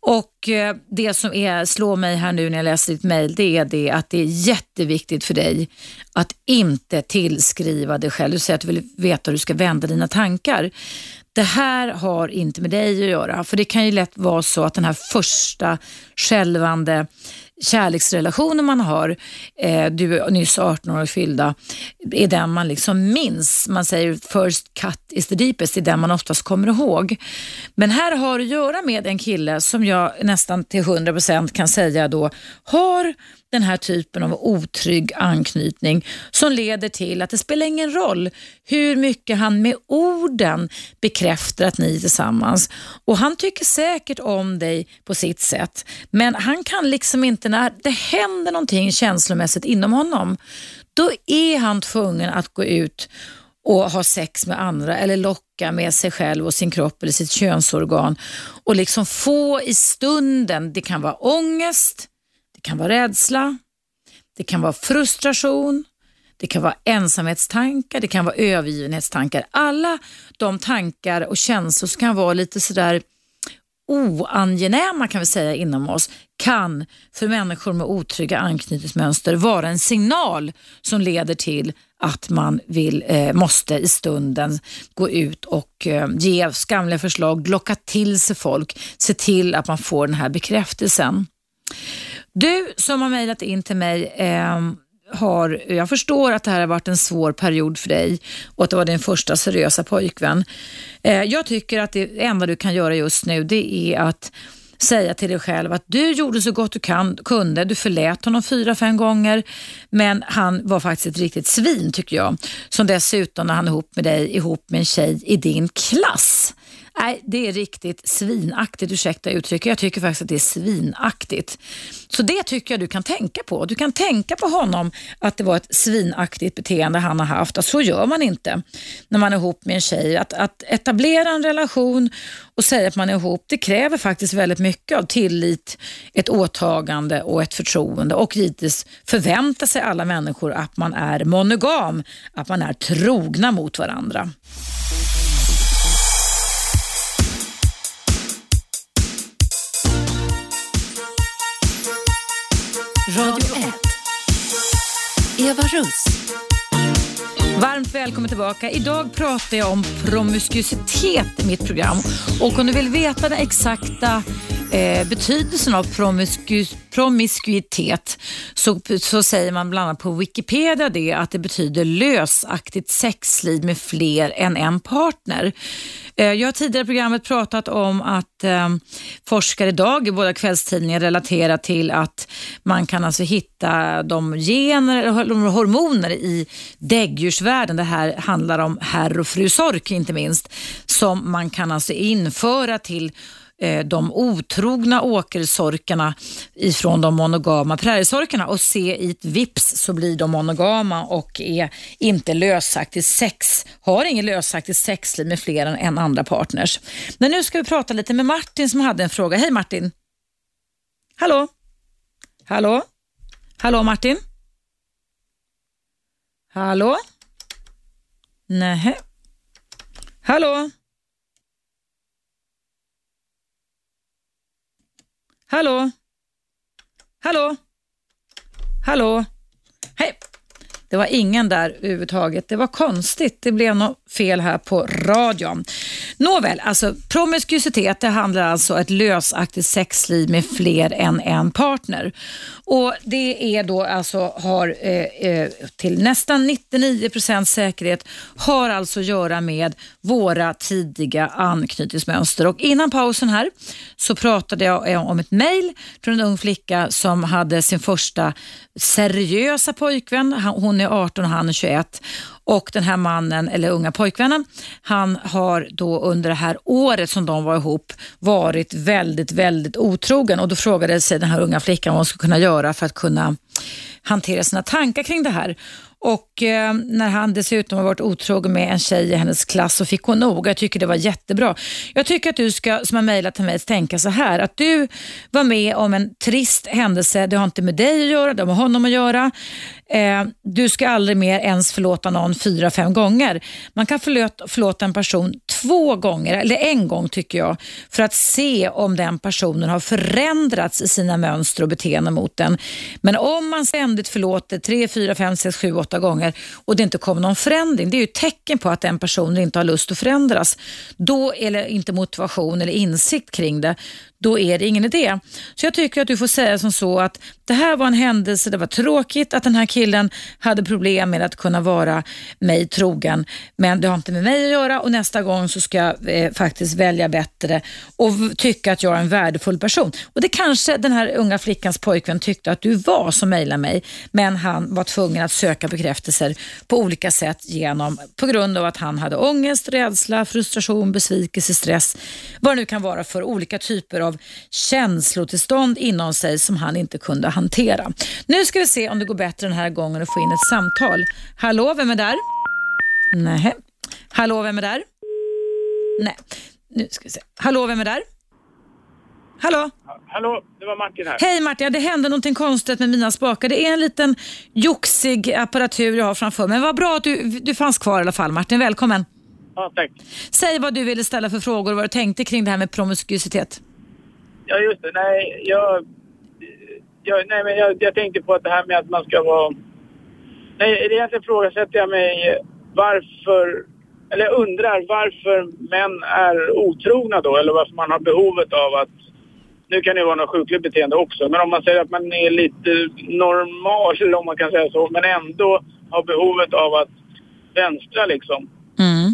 Och eh, Det som är, slår mig här nu när jag läser ditt mejl, det är det att det är jätteviktigt för dig att inte tillskriva dig själv. Du säger att du vill veta hur du ska vända dina tankar. Det här har inte med dig att göra, för det kan ju lätt vara så att den här första skälvande kärleksrelationen man har, eh, du är nyss 18 år fyllda, är den man liksom minns. Man säger first cut is the deepest, det är den man oftast kommer ihåg. Men här har det att göra med en kille som jag nästan till 100% kan säga då har den här typen av otrygg anknytning som leder till att det spelar ingen roll hur mycket han med orden bekräftar att ni är tillsammans. Och Han tycker säkert om dig på sitt sätt, men han kan liksom inte, när det händer någonting känslomässigt inom honom, då är han tvungen att gå ut och ha sex med andra eller locka med sig själv och sin kropp eller sitt könsorgan och liksom få i stunden, det kan vara ångest, det kan vara rädsla, det kan vara frustration, det kan vara ensamhetstankar, det kan vara övergivenhetstankar. Alla de tankar och känslor som kan vara lite sådär oangenäma kan vi säga inom oss kan för människor med otrygga anknytningsmönster vara en signal som leder till att man vill, eh, måste i stunden gå ut och eh, ge skamliga förslag, locka till sig folk, se till att man får den här bekräftelsen. Du som har mejlat in till mig eh, har, jag förstår att det här har varit en svår period för dig och att det var din första seriösa pojkvän. Eh, jag tycker att det enda du kan göra just nu det är att säga till dig själv att du gjorde så gott du kan, kunde. Du förlät honom fyra, fem gånger, men han var faktiskt ett riktigt svin tycker jag. Som dessutom när han är ihop med dig, ihop med en tjej i din klass. Nej, det är riktigt svinaktigt, ursäkta uttrycket. Jag tycker faktiskt att det är svinaktigt. Så det tycker jag du kan tänka på. Du kan tänka på honom att det var ett svinaktigt beteende han har haft. Att så gör man inte när man är ihop med en tjej. Att, att etablera en relation och säga att man är ihop, det kräver faktiskt väldigt mycket av tillit, ett åtagande och ett förtroende och givetvis förväntar sig alla människor att man är monogam, att man är trogna mot varandra. Radio 1. Eva Russ. Varmt välkommen tillbaka. Idag pratar jag om promiskuitet i mitt program. Och om du vill veta den exakta eh, betydelsen av promisku, promiskuitet så, så säger man bland annat på Wikipedia det att det betyder lösaktigt sexliv med fler än en partner. Eh, jag har tidigare i programmet pratat om att eh, forskare idag i båda kvällstidningar relaterar till att man kan alltså hitta de gener eller hormoner i däggdjursvärlden, det här handlar om herr och fru Sork inte minst, som man kan alltså införa till Eh, de otrogna åkersorkarna ifrån de monogama präriesorkarna och se i ett vips så blir de monogama och är inte lösaktigt sex, har ingen lösaktigt sexliv med fler än en andra partners. Men nu ska vi prata lite med Martin som hade en fråga. Hej Martin! Hallå? Hallå? Hallå Martin? Hallå? Nej. Hallå? Hallå? Hallå? Hallå? Hej! Det var ingen där överhuvudtaget. Det var konstigt. Det blev något fel här på radion. Nåväl, alltså promiskuitet det handlar alltså om ett lösaktigt sexliv med fler än en partner. Och Det är då alltså har eh, eh till nästan 99% säkerhet har alltså att göra med våra tidiga anknytningsmönster. Och innan pausen här så pratade jag eh, om ett mejl från en ung flicka som hade sin första seriösa pojkvän. Hon är 18 och han är 21 och den här mannen, eller unga pojkvännen, han har då under det här året som de var ihop varit väldigt, väldigt otrogen och då frågade sig den här unga flickan vad hon skulle kunna göra för att kunna hantera sina tankar kring det här. Och eh, när han dessutom har varit otrogen med en tjej i hennes klass så fick hon nog. Jag tycker det var jättebra. Jag tycker att du ska, som har mejlat till mig, tänka så här. Att du var med om en trist händelse. Det har inte med dig att göra, det har med honom att göra. Eh, du ska aldrig mer ens förlåta någon fyra, fem gånger. Man kan förlåta, förlåta en person två gånger, eller en gång tycker jag, för att se om den personen har förändrats i sina mönster och beteenden mot den. Men om man ständigt förlåter tre, fyra, fem, sex, sju, åtta gånger och det inte kommer någon förändring, det är ju ett tecken på att den personen inte har lust att förändras. Då är det inte motivation eller insikt kring det då är det ingen idé. Så jag tycker att du får säga som så att det här var en händelse, det var tråkigt att den här killen hade problem med att kunna vara mig trogen, men det har inte med mig att göra och nästa gång så ska jag eh, faktiskt välja bättre och tycka att jag är en värdefull person. Och det kanske den här unga flickans pojkvän tyckte att du var som mejlade mig, men han var tvungen att söka bekräftelser på olika sätt genom, på grund av att han hade ångest, rädsla, frustration, besvikelse, stress, vad det nu kan vara för olika typer av känslotillstånd inom sig som han inte kunde hantera. Nu ska vi se om det går bättre den här gången att få in ett samtal. Hallå, vem är där? Nej. Hallå, vem är där? Nej. Nu ska vi se. Hallå, vem är där? Hallå? Hallå, det var Martin här. Hej Martin, det hände någonting konstigt med mina spakar. Det är en liten joxig apparatur jag har framför mig. Men vad bra att du, du fanns kvar i alla fall Martin. Välkommen. Ja, tack. Säg vad du ville ställa för frågor och vad du tänkte kring det här med promiskuitet. Ja, just det. Nej, jag, jag, nej, men jag, jag tänkte på att det här med att man ska vara... Nej, egentligen ifrågasätter jag mig varför... Eller jag undrar varför män är otrogna då, eller varför man har behovet av att... Nu kan det vara något sjukligt beteende också, men om man säger att man är lite normal, eller om man kan säga så, men ändå har behovet av att vänstra liksom.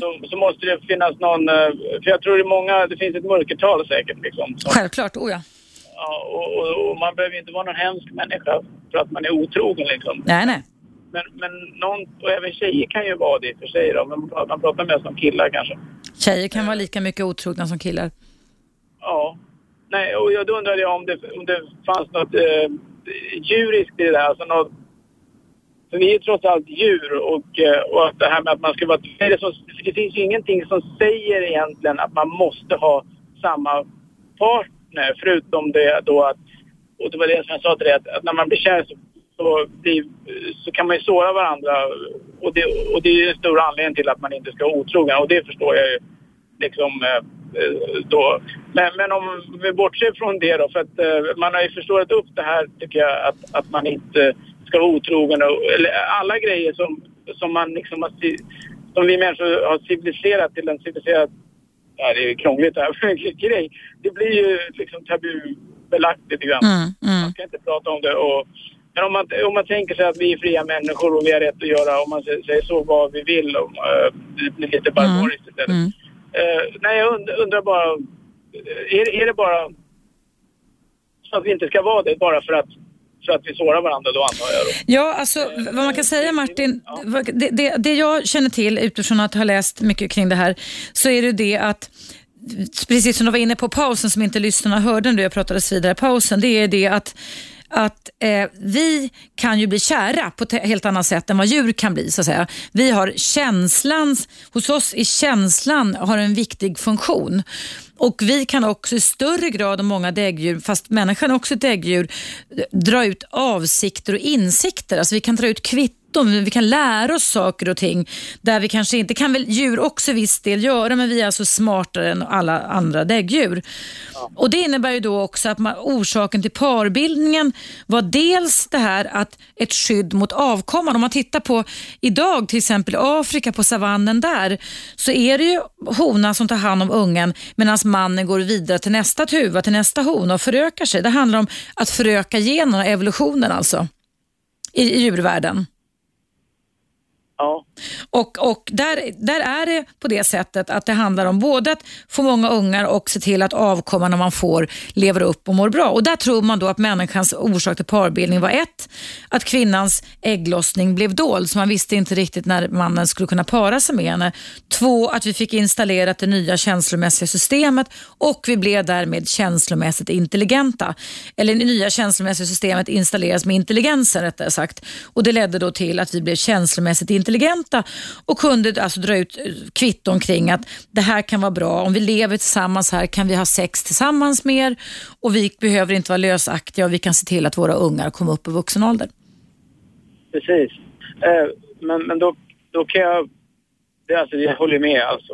Så, så, måste det finnas någon, eh, för jag tror det är många, det finns ett mörkertal säkert liksom. Som, Självklart, oh ja. Ja, och, och, och, man behöver inte vara någon hemsk människa för att man är otrogen liksom. Nej, nej. Men, men någon, och även tjejer kan ju vara det för sig då, men man pratar mest om killar kanske. Tjejer kan vara lika mycket otrogna som killar. Ja. Nej, och jag, då undrade om det, om det fanns något eh, djuriskt i det där, alltså något för vi är trots allt djur och, eh, och att det här med att man ska vara... Det, så, det finns ju ingenting som säger egentligen att man måste ha samma partner förutom det då att... Och det var det som jag sa till dig att, att när man blir kär så, så, blir, så, kan man ju såra varandra och det, och det är ju en stor anledning till att man inte ska vara otrogen och det förstår jag ju liksom eh, då. Men, men om vi bortser från det då, för att eh, man har ju förstorat upp det här tycker jag att, att man inte ska vara otrogen och, eller alla grejer som, som man liksom har, som vi människor har civiliserat till en civiliserad, ja det är krångligt det här, grej. Det blir ju liksom tabubelagt lite grann. Mm, mm. Man ska inte prata om det och men om man, om man tänker sig att vi är fria människor och vi har rätt att göra, om man säger så, vad vi vill, och, uh, det blir lite barbariskt istället. Mm. Uh, nej, jag und, undrar bara, är, är det bara så att vi inte ska vara det bara för att så att vi sårar varandra då antar jag. Då. Ja, alltså vad man kan säga Martin, det, det, det jag känner till utifrån att ha läst mycket kring det här, så är det det att precis som du var inne på pausen som inte lyssnarna hörde när jag pratade vidare pausen, det är det att att eh, vi kan ju bli kära på ett helt annat sätt än vad djur kan bli. så att säga. Vi har känslan, hos oss är känslan har en viktig funktion. Och vi kan också i större grad än många däggdjur, fast människan är också ett däggdjur, dra ut avsikter och insikter. Alltså vi kan dra ut kvitt kvitton, vi kan lära oss saker och ting där vi kanske inte, kan väl djur också viss del göra, men vi är alltså smartare än alla andra däggdjur. Ja. Och Det innebär ju då också att man, orsaken till parbildningen var dels det här att ett skydd mot avkomman. Om man tittar på idag till exempel Afrika på savannen där så är det ju honan som tar hand om ungen medan mannen går vidare till nästa tuva, till nästa hona och förökar sig. Det handlar om att föröka generna, evolutionen alltså i, i djurvärlden. Ja. Och, och där, där är det på det sättet att det handlar om både att få många ungar och se till att avkomman man får lever upp och mår bra. Och där tror man då att människans orsak till parbildning var ett, att kvinnans ägglossning blev dold så man visste inte riktigt när mannen skulle kunna para sig med henne. Två, att vi fick installerat det nya känslomässiga systemet och vi blev därmed känslomässigt intelligenta. Eller det nya känslomässiga systemet installeras med intelligensen rättare sagt. Och det ledde då till att vi blev känslomässigt intelligenta intelligenta och kunde alltså dra ut eh, kvitton kring att det här kan vara bra. Om vi lever tillsammans här kan vi ha sex tillsammans mer och vi behöver inte vara lösaktiga och vi kan se till att våra ungar kommer upp i vuxen ålder. Precis. Eh, men, men då, då kan jag det, alltså, jag håller med alltså.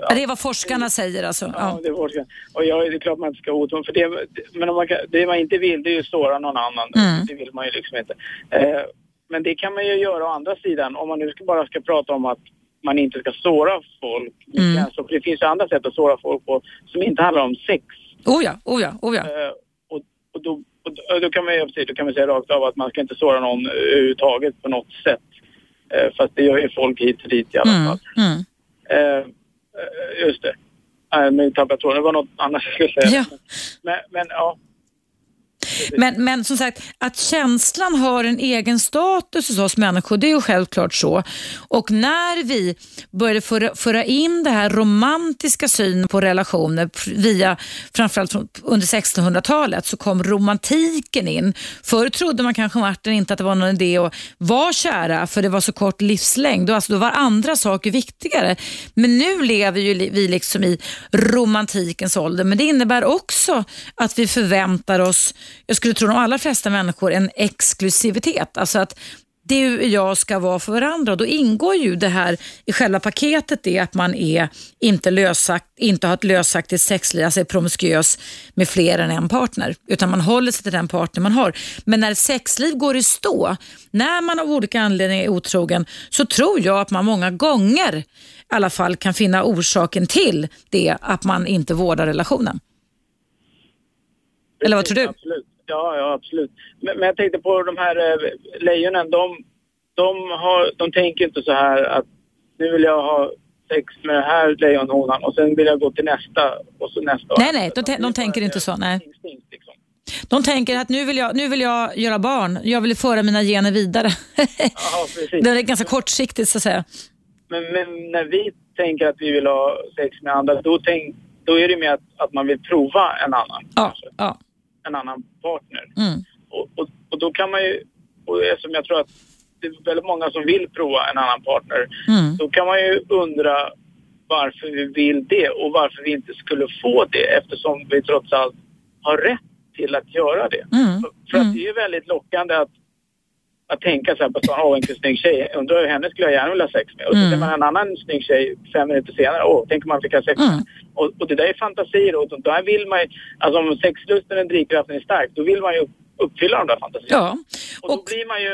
Ja. Det är vad forskarna säger alltså? Ja, ja. det är forskarna. Och jag, det är klart man inte ska otålig, för det, men om man kan, det man inte vill det är ju såra någon annan. Mm. Det vill man ju liksom inte. Eh, men det kan man ju göra å andra sidan om man nu ska bara ska prata om att man inte ska såra folk. Mm. Alltså, det finns ju andra sätt att såra folk på som inte handlar om sex. Oh ja, oh ja, oh ja. Uh, och, och, då, och då, kan man ju, då kan man säga rakt av att man ska inte såra någon överhuvudtaget på något sätt. Uh, fast det gör ju folk hit och dit i alla mm. fall. Mm. Uh, just det. Nej, nu tappade jag tråden. Det var något annat jag skulle säga. Ja. Men, men ja, men, men som sagt, att känslan har en egen status hos oss människor, det är ju självklart så. Och när vi började föra, föra in det här romantiska synen på relationer via framförallt under 1600-talet så kom romantiken in. Förr trodde man kanske Martin inte att det var någon idé att vara kära för det var så kort livslängd. Då, alltså, då var andra saker viktigare. Men nu lever ju vi liksom i romantikens ålder. Men det innebär också att vi förväntar oss jag skulle tro de allra flesta människor, en exklusivitet. Alltså att du och jag ska vara för varandra. Och då ingår ju det här i själva paketet det att man är inte, lösakt, inte har ett lösaktigt sexliv, alltså är promiskuös med fler än en partner. Utan man håller sig till den partner man har. Men när ett sexliv går i stå, när man av olika anledningar är otrogen, så tror jag att man många gånger i alla fall kan finna orsaken till det att man inte vårdar relationen. Eller vad tror du? Absolut. Ja, ja absolut. Men, men jag tänkte på de här eh, lejonen. De, de, har, de tänker inte så här att nu vill jag ha sex med den här lejonhonan och sen vill jag gå till nästa och så nästa. Nej, nej, de, de tänker inte så. Nej. Instinkt, liksom. De tänker att nu vill, jag, nu vill jag göra barn. Jag vill föra mina gener vidare. Ja, det är ganska kortsiktigt så att säga. Men, men, när vi tänker att vi vill ha sex med andra, då, tänk, då är det mer att, att man vill prova en annan. Ja, ja en annan partner. Mm. Och, och, och, då kan man ju, och eftersom jag tror att det är väldigt många som vill prova en annan partner, mm. då kan man ju undra varför vi vill det och varför vi inte skulle få det eftersom vi trots allt har rätt till att göra det. Mm. För, för att mm. det är väldigt lockande att att tänka så här på stan, åh vilken snygg tjej, undrar hur henne skulle jag gärna vilja ha sex med. Och så mm. ser man en annan snygg tjej fem minuter senare, åh, tänk om man fick ha sex med. Mm. Och, och, det där är fantasier och där vill man ju, alltså om sexlusten, och drivkraften är stark, då vill man ju uppfylla de där fantasierna. Ja. Och, och då blir man ju...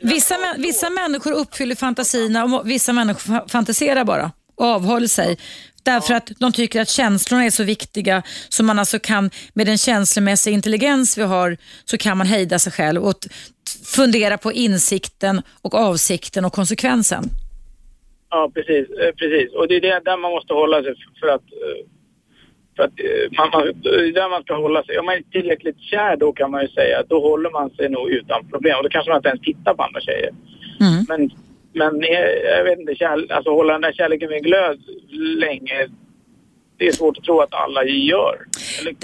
Vissa, vissa människor uppfyller fantasierna och vissa människor fantiserar bara och avhåller sig. Därför att de tycker att känslorna är så viktiga så man alltså kan med den känslomässiga intelligens vi har så kan man hejda sig själv och fundera på insikten och avsikten och konsekvensen. Ja, precis. Eh, precis. Och det är det där man måste hålla sig för att, eh, för att eh, man, man, det är där man ska hålla sig. Om man är tillräckligt kär då kan man ju säga, då håller man sig nog utan problem. Och då kanske man inte ens tittar på andra tjejer. Mm. Men men jag vet inte, kärle alltså hålla den där kärleken med glöd länge, det är svårt att tro att alla gör.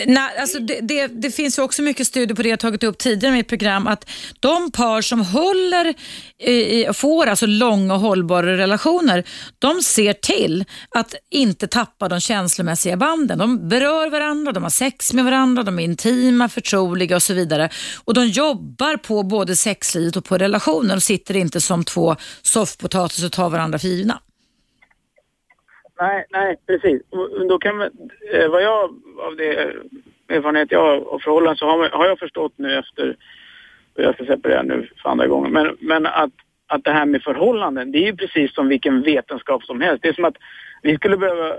Nej, alltså det, det, det, finns ju också mycket studier på det jag tagit upp tidigare i mitt program, att de par som håller, i, får alltså långa och hållbara relationer, de ser till att inte tappa de känslomässiga banden. De berör varandra, de har sex med varandra, de är intima, förtroliga och så vidare. Och de jobbar på både sexlivet och på relationer och sitter inte som två soffpotatis och tar varandra för givna. Nej, nej, precis. Då kan man, eh, vad jag, av det erfarenhet jag har av förhållanden så har, har jag förstått nu efter, och jag ska separera nu för andra gången, men, men att, att det här med förhållanden, det är ju precis som vilken vetenskap som helst. Det är som att vi skulle behöva,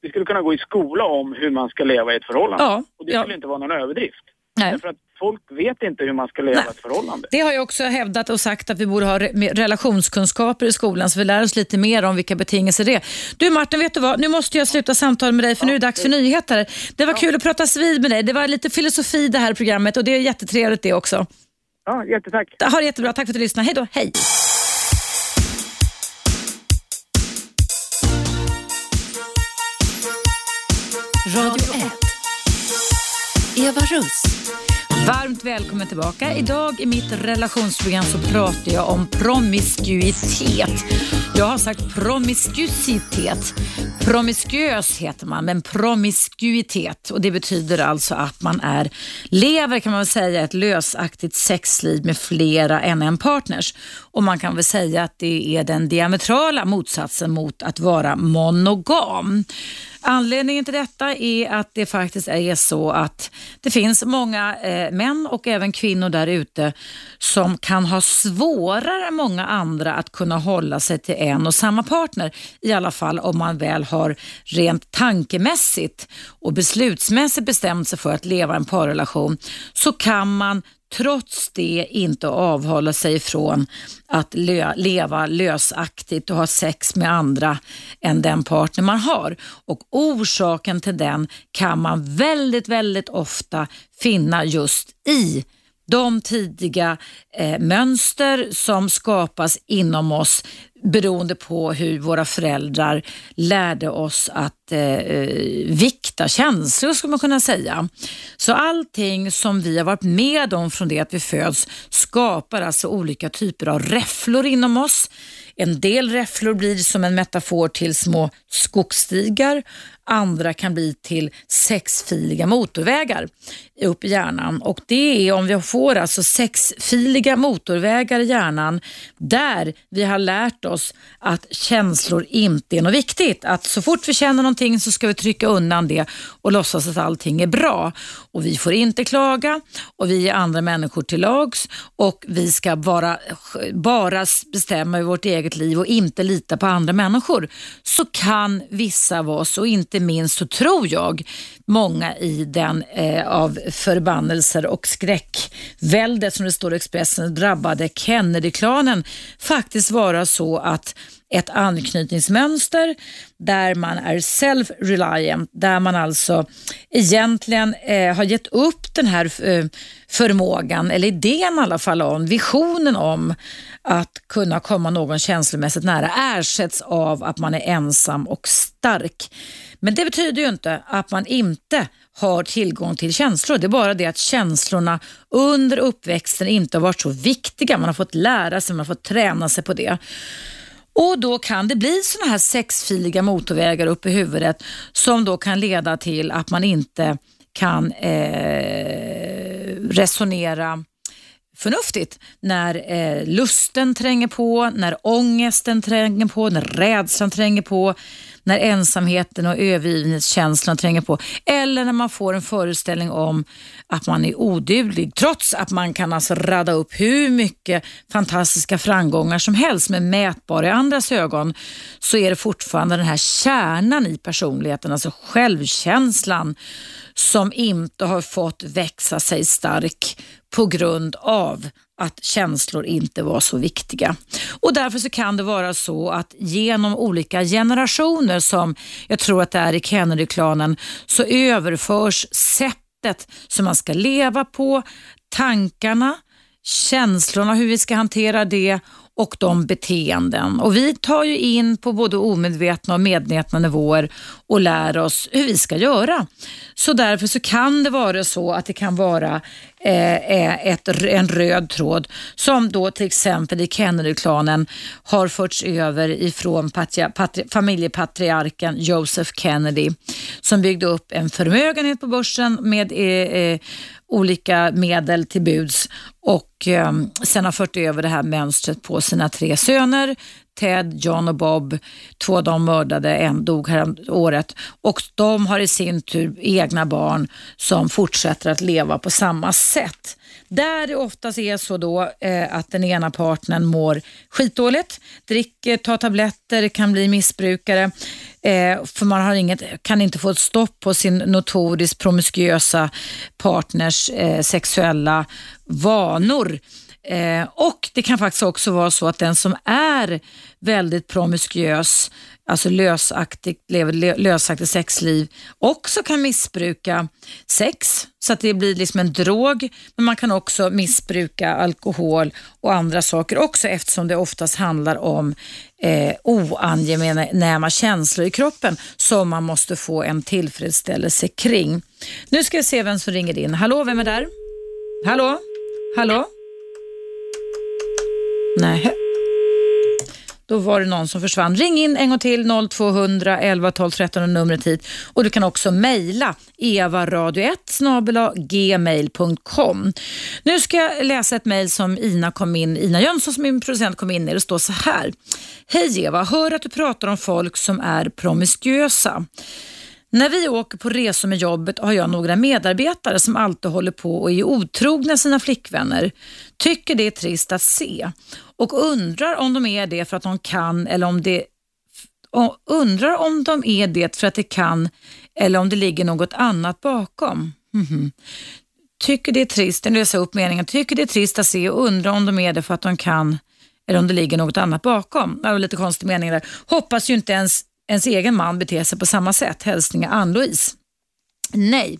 vi skulle kunna gå i skola om hur man ska leva i ett förhållande. Ja, och det skulle ja. inte vara någon överdrift. Nej. Därför att folk vet inte hur man ska leva ett förhållande. Det har jag också hävdat och sagt att vi borde ha re- relationskunskaper i skolan så vi lär oss lite mer om vilka betingelser det är. Du Martin, vet du vad? Nu måste jag sluta samtala med dig för nu är det dags för nyheter. Det var kul att prata vid med dig. Det var lite filosofi det här programmet och det är jättetrevligt det också. Ja, jättetack. Ha det jättebra. Tack för att du lyssnade. Hej då. Hej. Radio 1. Eva Russ. Varmt välkommen tillbaka. Idag i mitt relationsprogram så pratar jag om promiskuitet. Jag har sagt promiskuitet. Promiskuös heter man, men promiskuitet. Och det betyder alltså att man är, lever kan man väl säga ett lösaktigt sexliv med flera än en partners. Och man kan väl säga att det är den diametrala motsatsen mot att vara monogam. Anledningen till detta är att det faktiskt är så att det finns många eh, män och även kvinnor där ute som kan ha svårare än många andra att kunna hålla sig till en och samma partner. I alla fall om man väl har rent tankemässigt och beslutsmässigt bestämt sig för att leva en parrelation så kan man trots det inte avhålla sig från att lö leva lösaktigt och ha sex med andra än den partner man har. Och orsaken till den kan man väldigt, väldigt ofta finna just i de tidiga eh, mönster som skapas inom oss beroende på hur våra föräldrar lärde oss att eh, eh vikta känslor, skulle man kunna säga. Så allting som vi har varit med om från det att vi föds skapar alltså olika typer av räfflor inom oss. En del räfflor blir som en metafor till små skogsstigar, andra kan bli till sexfiliga motorvägar upp i hjärnan. Och det är om vi får alltså sexfiliga motorvägar i hjärnan där vi har lärt oss att känslor inte är något viktigt. Att så fort vi känner någonting så ska vi trycka undan det och låtsas att allting är bra. Och vi får inte klaga och vi är andra människor till lags och vi ska bara, bara bestämma över vårt eget liv och inte lita på andra människor. Så kan vissa av oss och inte minst så tror jag många i den eh, av förbannelser och skräckväldet som det står i Expressen drabbade Kennedy-klanen faktiskt vara så att ett anknytningsmönster där man är self-reliant, där man alltså egentligen eh, har gett upp den här eh, förmågan, eller idén i alla fall om, visionen om att kunna komma någon känslomässigt nära ersätts av att man är ensam och stark. Men det betyder ju inte att man inte har tillgång till känslor. Det är bara det att känslorna under uppväxten inte har varit så viktiga. Man har fått lära sig, man har fått träna sig på det. Och Då kan det bli såna här sexfiliga motorvägar upp i huvudet som då kan leda till att man inte kan eh, resonera förnuftigt när eh, lusten tränger på, när ångesten tränger på, när rädslan tränger på, när ensamheten och övergivenhetskänslan tränger på. Eller när man får en föreställning om att man är oduglig, trots att man kan alltså radda upp hur mycket fantastiska framgångar som helst med mätbara i andras ögon, så är det fortfarande den här kärnan i personligheten, alltså självkänslan, som inte har fått växa sig stark på grund av att känslor inte var så viktiga. Och Därför så kan det vara så att genom olika generationer, som jag tror att det är i Kennedy-klanen, så överförs sättet som man ska leva på, tankarna, känslorna, hur vi ska hantera det och de beteenden. Och Vi tar ju in på både omedvetna och medvetna nivåer och lär oss hur vi ska göra. Så därför så kan det vara så att det kan vara eh, eh ett, en röd tråd som då till exempel i Kennedy-klanen har förts över ifrån patria, patria, familjepatriarken Joseph Kennedy som byggde upp en förmögenhet på börsen med eh, eh olika medel till buds och eh, sen har fört över det här mönstret på sina tre söner Ted, John och Bob, två av dem mördade, en dog här året och de har i sin tur egna barn som fortsätter att leva på samma sätt. Där det oftast är så då eh, att den ena partnern mår skitdåligt, dricker, tar tabletter, kan bli missbrukare, eh, för man har inget, kan inte få ett stopp på sin notoriskt promiskuösa partners eh, sexuella vanor. Eh, och det kan faktiskt också vara så att den som är väldigt promiskuös, alltså lösaktigt, lever lösaktigt sexliv, också kan missbruka sex så att det blir liksom en drog. Men man kan också missbruka alkohol och andra saker också eftersom det oftast handlar om eh, oangenäma känslor i kroppen som man måste få en tillfredsställelse kring. Nu ska vi se vem som ringer in. Hallå, vem är där? Hallå? Hallå? Nej. Då var det någon som försvann. Ring in en gång till 0200 11 12 13 och numret hit. Och du kan också mejla evaradio1 gmail.com. Nu ska jag läsa ett mejl som Ina kom in, Ina Jönsson som min producent kom in i. Det står så här. Hej Eva, hör att du pratar om folk som är promiskuösa. När vi åker på resor med jobbet har jag några medarbetare som alltid håller på och är otrogna sina flickvänner. Tycker det är trist att se och undrar om de är det för att de kan eller om det undrar om de är det för att de kan eller om det ligger något annat bakom. Mm -hmm. Tycker det är trist, jag läser upp meningen, tycker det är trist att se och undrar om de är det för att de kan eller om det ligger något annat bakom. Det var lite konstig mening där. Hoppas ju inte ens ens egen man beter sig på samma sätt. Hälsningar Ann-Louise. Nej.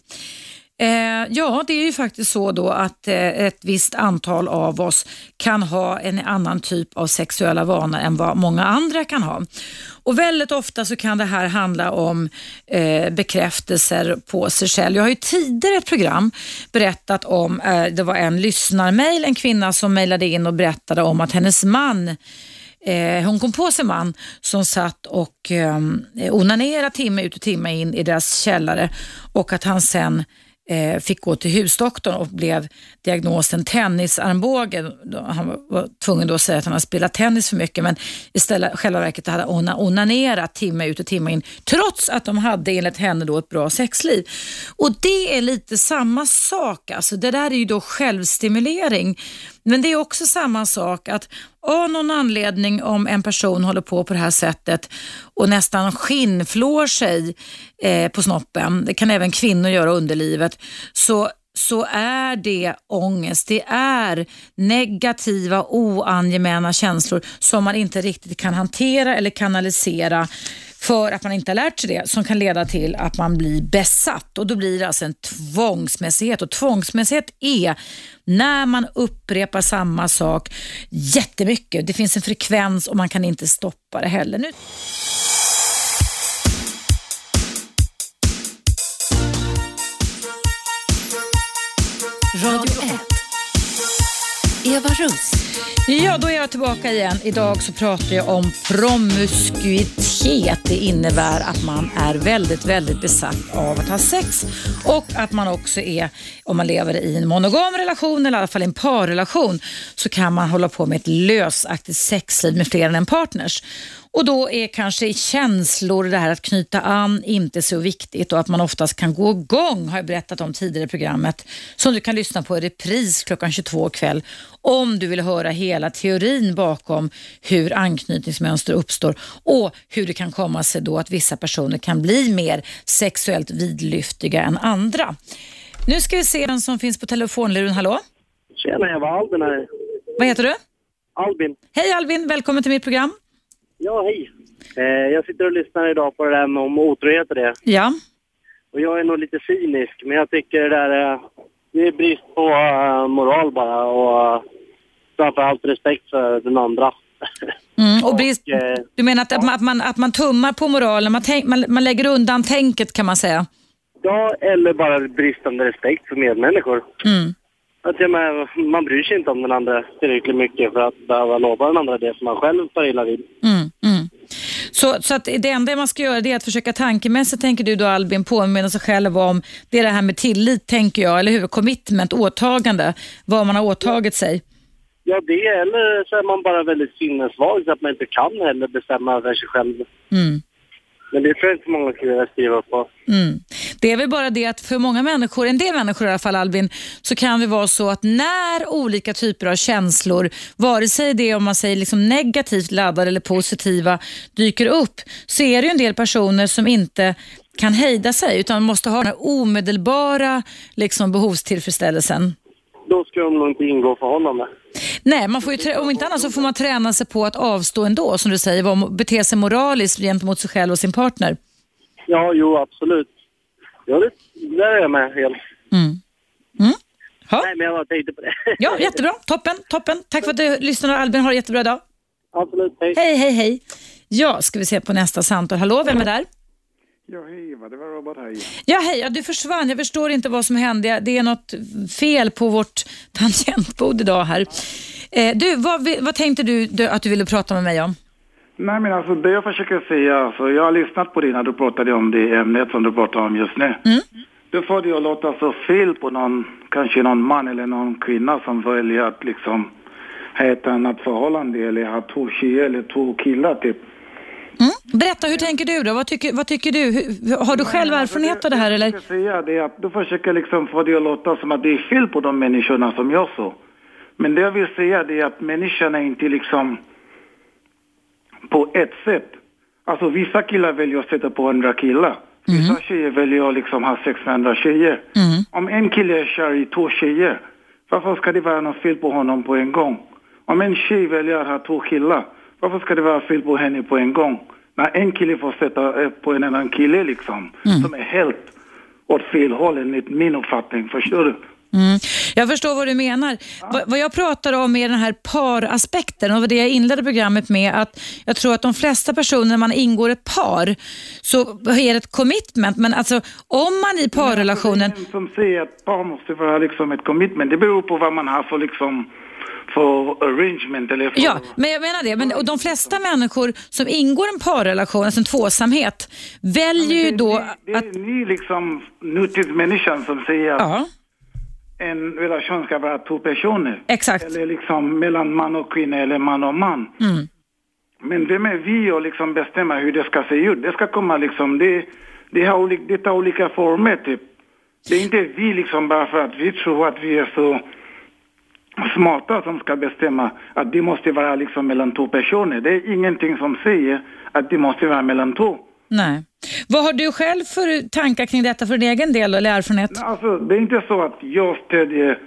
Eh, ja, det är ju faktiskt så då att eh, ett visst antal av oss kan ha en annan typ av sexuella vanor än vad många andra kan ha. Och Väldigt ofta så kan det här handla om eh, bekräftelser på sig själv. Jag har ju tidigare ett program berättat om, eh, det var en lyssnarmail, en kvinna som mejlade in och berättade om att hennes man Eh, hon kom på sin man som satt och ehm, eh, onanerade timme ut och timme in i deras källare och att han sen eh, fick gå till husdoktorn och blev diagnosen tennisarmbåge. Han var tvungen då att säga att han hade spelat tennis för mycket men istället själva verket hade han onanerat timme ut och timme in trots att de hade enligt henne då ett bra sexliv. Och det är lite samma sak. Alltså, det där är ju då självstimulering. Men det är också samma sak att av någon anledning om en person håller på på det här sättet och nästan skinnflår sig eh, på snoppen, det kan även kvinnor göra underlivet, så så är det ångest. Det är negativa, oangemäna känslor som man inte riktigt kan hantera eller kanalisera för att man inte har lärt sig det som kan leda till att man blir besatt och då blir det alltså en tvångsmässighet och tvångsmässighet är när man upprepar samma sak jättemycket. Det finns en frekvens och man kan inte stoppa det heller. Nu Radio 1. Eva Russ. Ja, då är jag tillbaka igen. Idag så pratar jag om promiskuitet. Det innebär att man är väldigt, väldigt besatt av att ha sex och att man också är, om man lever i en monogam relation eller i alla fall en parrelation, så kan man hålla på med ett lösaktigt sexliv med fler än en partners. Och då är kanske känslor, det här att knyta an, inte så viktigt och att man oftast kan gå igång, har jag berättat om tidigare i programmet, som du kan lyssna på i repris klockan 22 kväll om du vill höra hela teorin bakom hur anknytningsmönster uppstår och hur det kan komma sig då att vissa personer kan bli mer sexuellt vidlyftiga än andra. Nu ska vi se vem som finns på telefonluren. Hallå? Tjena, jag var Albin här. Vad heter du? Albin. Hej Albin, välkommen till mitt program. Ja, hej. Eh, jag sitter och lyssnar idag på det där med om otrohet och det. Ja. Och jag är nog lite cynisk, men jag tycker det där är, det är brist på uh, moral bara och uh, framförallt respekt för den andra. Mm, och brist, och, uh, du menar att, ja. att, man, att man tummar på moralen, man, tänk, man, man lägger undan tänket kan man säga? Ja, eller bara bristande respekt för medmänniskor. Mm. Att jag med, man bryr sig inte om den andra tillräckligt mycket för att behöva lova den andra det som man själv tar illa vid. Mm, mm. Så, så att det enda man ska göra är att försöka tankemässigt, tänker du då Albin, påminna sig själv om det är det här med tillit, tänker jag, eller hur? Commitment, åtagande, vad man har åtagit sig. Ja, det eller så är man bara väldigt sinnessvag så att man inte kan heller bestämma över sig själv. Mm. Men det tror jag inte många killar skriver på. Mm. Det är väl bara det att för många människor, en del människor i alla fall Albin, så kan det vara så att när olika typer av känslor, vare sig det är om man säger liksom negativt laddade eller positiva, dyker upp, så är det ju en del personer som inte kan hejda sig utan måste ha den här omedelbara liksom, behovstillfredsställelsen. Då ska de nog inte ingå förhållande. Nej, man får ju, om inte annat så får man träna sig på att avstå ändå, som du säger, bete sig moraliskt gentemot sig själv och sin partner. Ja, jo, absolut. Ja, det, där är jag med helt. Mm. Mm. Ja. Nej, men jag bara tänkte på det. ja, jättebra. Toppen, toppen. Tack för att du lyssnade Albin. Ha en jättebra dag. absolut. Hej. Hej, hej, hej. Ja, ska vi se på nästa samtal. Hallå, vem är där? Ja, hej det var Robert här igen. Ja, hej. Ja, du försvann. Jag förstår inte vad som hände. Det är något fel på vårt tangentbord idag här. Eh, du, vad, vad tänkte du, du att du ville prata med mig om? Nej, men alltså det jag försöker säga, alltså, jag har lyssnat på dig när du pratade om det ämnet som du pratar om just nu. Du får det att låta så fel på någon, kanske någon man eller någon kvinna som väljer att liksom ha ett annat förhållande eller ha två tjejer eller två killar typ. Berätta, hur tänker du då? Vad tycker, vad tycker du? Har du själv erfarenhet av det här Jag eller? försöker säga det att du försöker liksom få det att låta som att det är fel på de människorna som gör så. Men det jag vill säga det är att människan är inte liksom på ett sätt. Alltså vissa killar väljer att sätta på andra killar. Vissa tjejer väljer att liksom ha sex med andra tjejer. Om en kille är kär i två tjejer, varför ska det vara något fel på honom på en gång? Om en tjej väljer att ha två killar, varför ska det vara fel på henne på en gång? När en kille får sätta eh, på en annan kille liksom, som är helt åt fel håll enligt min uppfattning, förstår du? Mm. Jag förstår vad du menar. Vad, vad jag pratar om är den här paraspekten och det jag inledde programmet med att jag tror att de flesta personer när man ingår ett par så är det ett commitment men alltså om man i parrelationen Det är som säger att par måste vara liksom ett commitment. Det beror på vad man har för liksom för arrangement eller för... Ja, men jag menar det. Men, och de flesta människor som ingår en parrelation, alltså en tvåsamhet, väljer ju det, då det, det att... är ni liksom nutidsmänniskan som säger Ja, en relation ska vara två personer. exakt. Eller liksom mellan man och kvinna eller man och man. Mm. Men vem är vi att liksom bestämma hur det ska se ut? Det ska komma liksom, det, det, har olika, det tar olika former typ. Det är inte vi liksom bara för att vi tror att vi är så smarta som ska bestämma att det måste vara liksom mellan två personer. Det är ingenting som säger att det måste vara mellan två. Nej. Vad har du själv för tankar kring detta för din egen del eller erfarenhet? Alltså, det är inte så att jag stödjer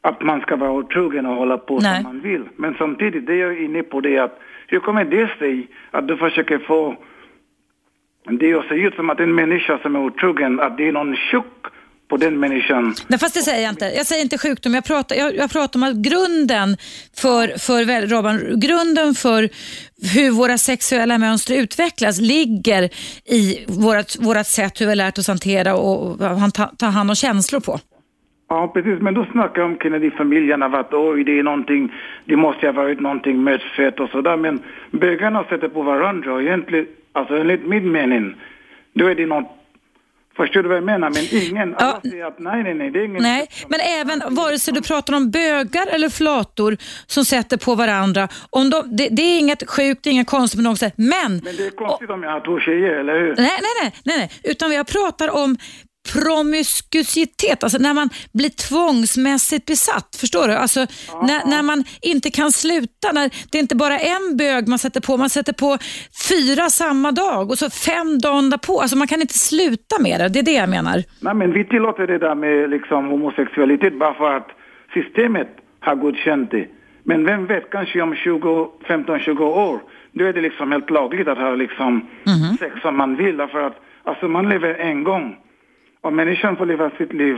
att man ska vara otrogen och hålla på Nej. som man vill. Men samtidigt, det jag är inne på det är att hur kommer det sig att du försöker få det att se ut som att en människa som är otrogen, att det är någon tjock på den människan. Nej, fast det säger jag inte. Jag säger inte sjukdom. Jag pratar, jag, jag pratar om att grunden för, för Robban, grunden för hur våra sexuella mönster utvecklas ligger i vårat, vårat sätt hur vi har lärt oss hantera och han- ta, ta hand om känslor på. Ja, precis. Men du snackar om Kennedy-familjen av att oj, det är någonting, det måste ha varit någonting medfött och sådär. Men bögarna sätter på varandra och egentligen, alltså enligt min mening, då är det något, förstår du vad jag menar? Men ingen, alla Ja. säger att nej, nej, nej, det är ingen... Nej, men även vare sig du pratar om bögar eller flator som sätter på varandra. Om de, det, det är inget sjukt, det är inget konstigt på något sätt. Men Men det är konstigt om jag har två tjejer, eller hur? Nej, nej, nej, nej, nej. utan jag pratar om promiskuitet, alltså när man blir tvångsmässigt besatt. Förstår du? Alltså när, när man inte kan sluta, när det är inte bara en bög man sätter på, man sätter på fyra samma dag och så fem dagar därpå. Alltså man kan inte sluta med det, det är det jag menar. Nej, men vi tillåter det där med liksom homosexualitet bara för att systemet har godkänt det. Men vem vet, kanske om 20, 15-20 år, då är det liksom helt lagligt att ha liksom sex som man vill. Därför att alltså man lever en gång. Och människan får leva sitt liv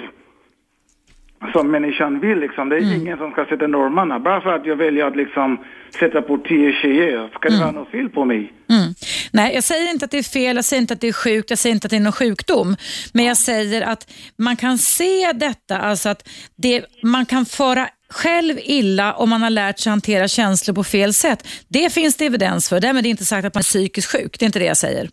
som människan vill liksom. Det är ingen som ska sätta normerna. Bara för att jag väljer att liksom sätta på tio tjejer, ska det vara något fel på mig? Mm. Nej, jag säger inte att det är fel, jag säger inte att det är sjukt, jag säger inte att det är någon sjukdom. Men jag säger att man kan se detta, alltså att det, man kan fara själv illa om man har lärt sig hantera känslor på fel sätt. Det finns det evidens för. Därmed är det inte sagt att man är psykiskt sjuk. Det är inte det jag säger.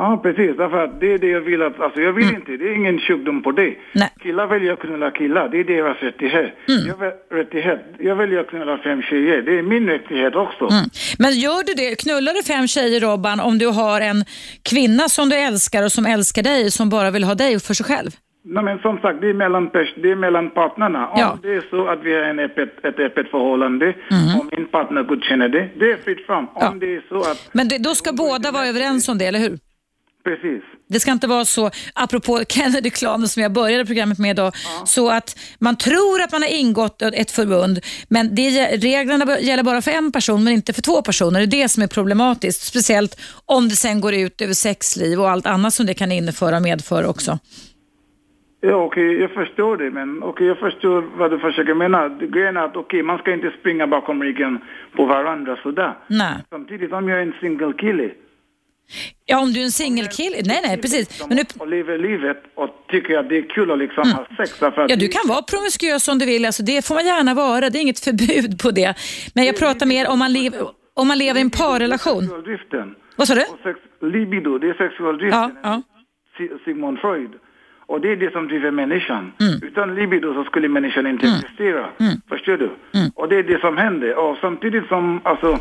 Ja, precis. Därför att det är det jag vill att, alltså jag vill inte, det är ingen sjukdom på det. Nej. Killar väljer att knulla killar, det är deras rättighet. Jag, väl, rättighet. jag väljer att knulla fem tjejer, det är min rättighet också. Mm. Men gör du det, knullar du fem tjejer Robban om du har en kvinna som du älskar och som älskar dig som bara vill ha dig för sig själv? Nej men som sagt, det är mellan, det är mellan partnerna. Om Ja. det är så att vi har en öppet, ett öppet förhållande, om min partner godkänner det, det är fritt fram. Om Ja. det är så att, Men det, då ska båda vara överens om det, eller hur? Precis. Det ska inte vara så, apropå Kennedy-klanen som jag började programmet med idag, så att man tror att man har ingått ett förbund, men det, reglerna gäller bara för en person men inte för två personer. Det är det som är problematiskt, speciellt om det sen går ut över sexliv och allt annat som det kan inneföra och medföra också. Ja, okej, jag förstår det, men okej, jag förstår vad du försöker mena. Det- Grejen är att okej, man ska inte springa bakom ryggen på varandra sådär. Nej. Samtidigt, om jag är en single kille Ja, om du är en singelkille, nej nej precis. Men nu, och lever livet och tycker att det är kul att liksom ha sex ja, du kan vara promiskuös om du vill, alltså, det får man gärna vara, det är inget förbud på det. Men jag pratar mer om man, lev, om man lever i en parrelation. Vad sa du? Sex, libido, det är sexualdriften. Ja, ja. Si- Sigmund Freud. Och det är det som driver människan. Mm. Utan libido så skulle människan inte existera. Förstår du? Mm. Och det är det som händer. Och samtidigt som, alltså,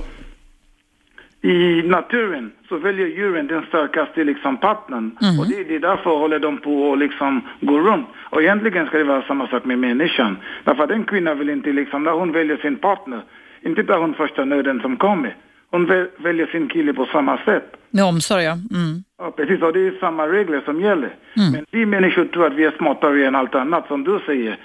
i naturen så väljer djuren den starkaste liksom partnern. Mm. Och det, det är därför håller de på att liksom gå runt. Och egentligen ska det vara samma sak med människan. Därför att en kvinna vill inte liksom, när hon väljer sin partner, inte tar hon första nöden som kommer. Hon väl, väljer sin kille på samma sätt. Med omsorg, ja. Mm. Ja, precis. Och det är samma regler som gäller. Men vi människor tror att vi är smartare än allt annat, som du säger.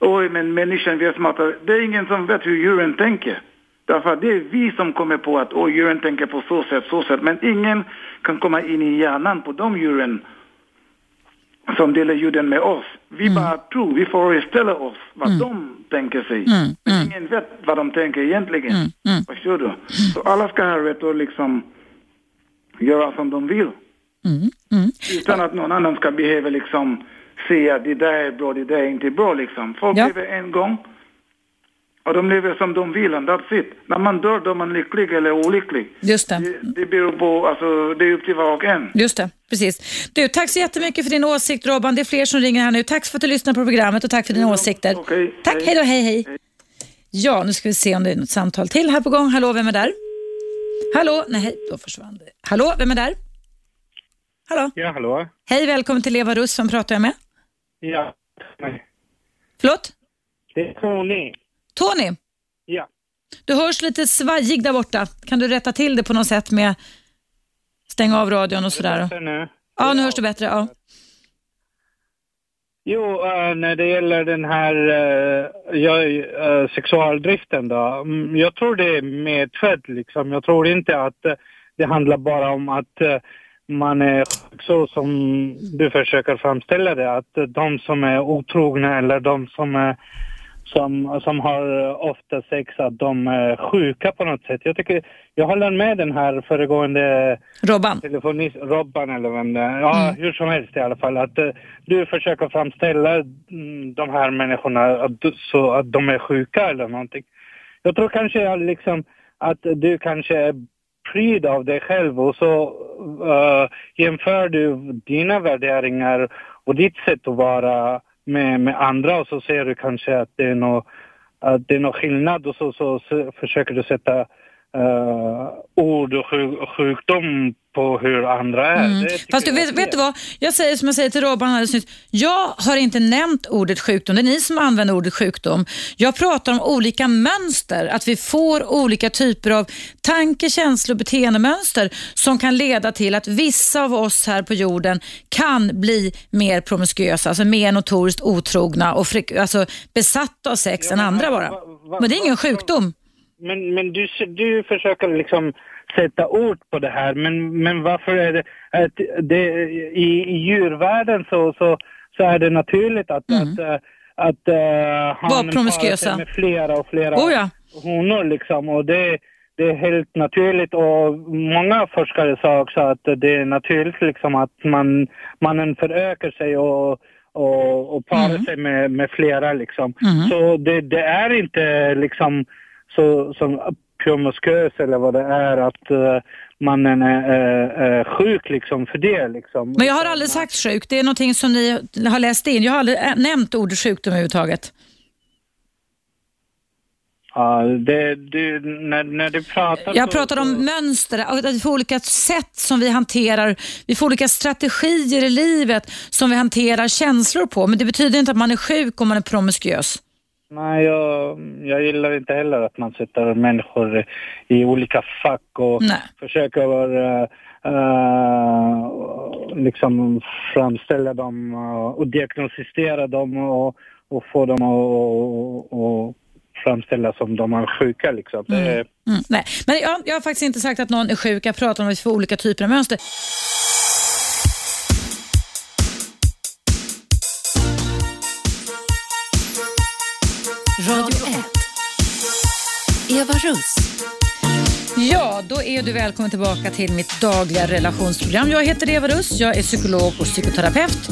Oj, men människan, vi är smartare. Det är ingen som vet hur djuren tänker. Därför att det är vi som kommer på att oj, djuren tänker på så sätt, så sätt. Men ingen kan komma in i hjärnan på de djuren som delar jorden med oss. Vi bara tror, vi föreställer oss vad de tänker sig. Men ingen vet vad de tänker egentligen. Förstår du? Så alla ska ha rätt att liksom göra som de vill. Utan att någon annan ska behöva liksom säga det där är bra, det där är inte bra liksom. Folk Ja. lever en gång och de lever som de vill and that's it. När man dör, då är man lycklig eller olycklig. Just det. Det, det beror på, alltså det är upp till var och en. Just det, precis. Du, tack så jättemycket för din åsikt Robban. Det är fler som ringer här nu. Tack för att du lyssnar på programmet och tack för dina åsikter. Okej, Tack, hej. hej då, hej hej. Ja, nu ska vi se om det är något samtal till här på gång. Hallå, vem är där? Hallå, nej, då försvann det. Hallå, vem är där? Hallå, Ja, hallå? hej, välkommen till Leva Russ. Vem pratar jag med? Ja. Nej. Förlåt? Det är Tony. Tony? Ja. Du hörs lite svajig där borta. Kan du rätta till det på något sätt med stänga av radion och sådär? Så nu. Ja, nu hörs det bättre. Ja. Jo, eh, när det gäller den här uh, ja, eh, sexualdriften då. mm, Jag tror det är medfött liksom. Jag tror inte att eh, det handlar bara om att eh, man är så som du försöker framställa det. Att eh, de som är otrogna eller de som är som, som har eh, ofta sex, att de är sjuka på något sätt. Jag tycker, jag håller med den här föregående Robban? telefonist, Robban eller vem det är. Ja, hur som helst i alla fall. Att eh, du försöker framställa mm, de här människorna att, så att de är sjuka eller någonting. Jag tror kanske att liksom att du kanske är pryd av dig själv och så eh, jämför du dina värderingar och ditt sätt att vara med, med andra och så ser du kanske att det är att det är någon skillnad och så, så, så försöker du sätta eh, ord och sjuk, sjukdom på hur andra är. Tycker Fast du, vet, vet du vad? Jag säger som jag säger till Robban alldeles nyss. Jag har inte nämnt ordet sjukdom. Det är ni som använder ordet sjukdom. Jag pratar om olika mönster. Att vi får olika typer av tanke, känslor och beteendemönster som kan leda till att vissa av oss här på jorden kan bli mer promiskuösa, alltså mer notoriskt otrogna och alltså besatta av sex än andra bara. va- va- Men det är ingen va- sjukdom. Men, men du, du försöker liksom sätta ord på det här, men, men varför är det... Att det i, I djurvärlden så, så, så är det naturligt att, att, eh, att uh, hanen parar sig med flera och flera Oh ja. honor liksom. Och det, det är helt naturligt och många forskare sa också att det är naturligt liksom att man, mannen förökar sig och, och, och parar sig med, med flera liksom. Så det, det är inte liksom så som promiskuös eller vad det är att eh, mannen är, är, är sjuk liksom för det. Liksom. Men jag har aldrig sagt sjuk. Det är någonting som ni har läst in. Jag har aldrig nämnt ordet sjukdom överhuvudtaget. Ja, det, det, när, när du pratar Jag pratar om mönster, att vi får olika sätt som vi hanterar, vi får olika strategier i livet som vi hanterar känslor på. Men det betyder inte att man är sjuk om man är promiskuös. Nej, jag, jag gillar inte heller att man sätter människor i olika fack och Nej. försöker uh, uh, liksom framställa dem och diagnostisera dem och, och få dem att framställa som de är sjuka. Liksom. Det, Mm, nej. Men jag, jag har faktiskt inte sagt att någon är sjuk. Jag pratar om att vi får olika typer av mönster. Radio 1. Eva Russ. Ja, då är du välkommen tillbaka till mitt dagliga relationsprogram. Jag heter Eva Russ, jag är psykolog och psykoterapeut.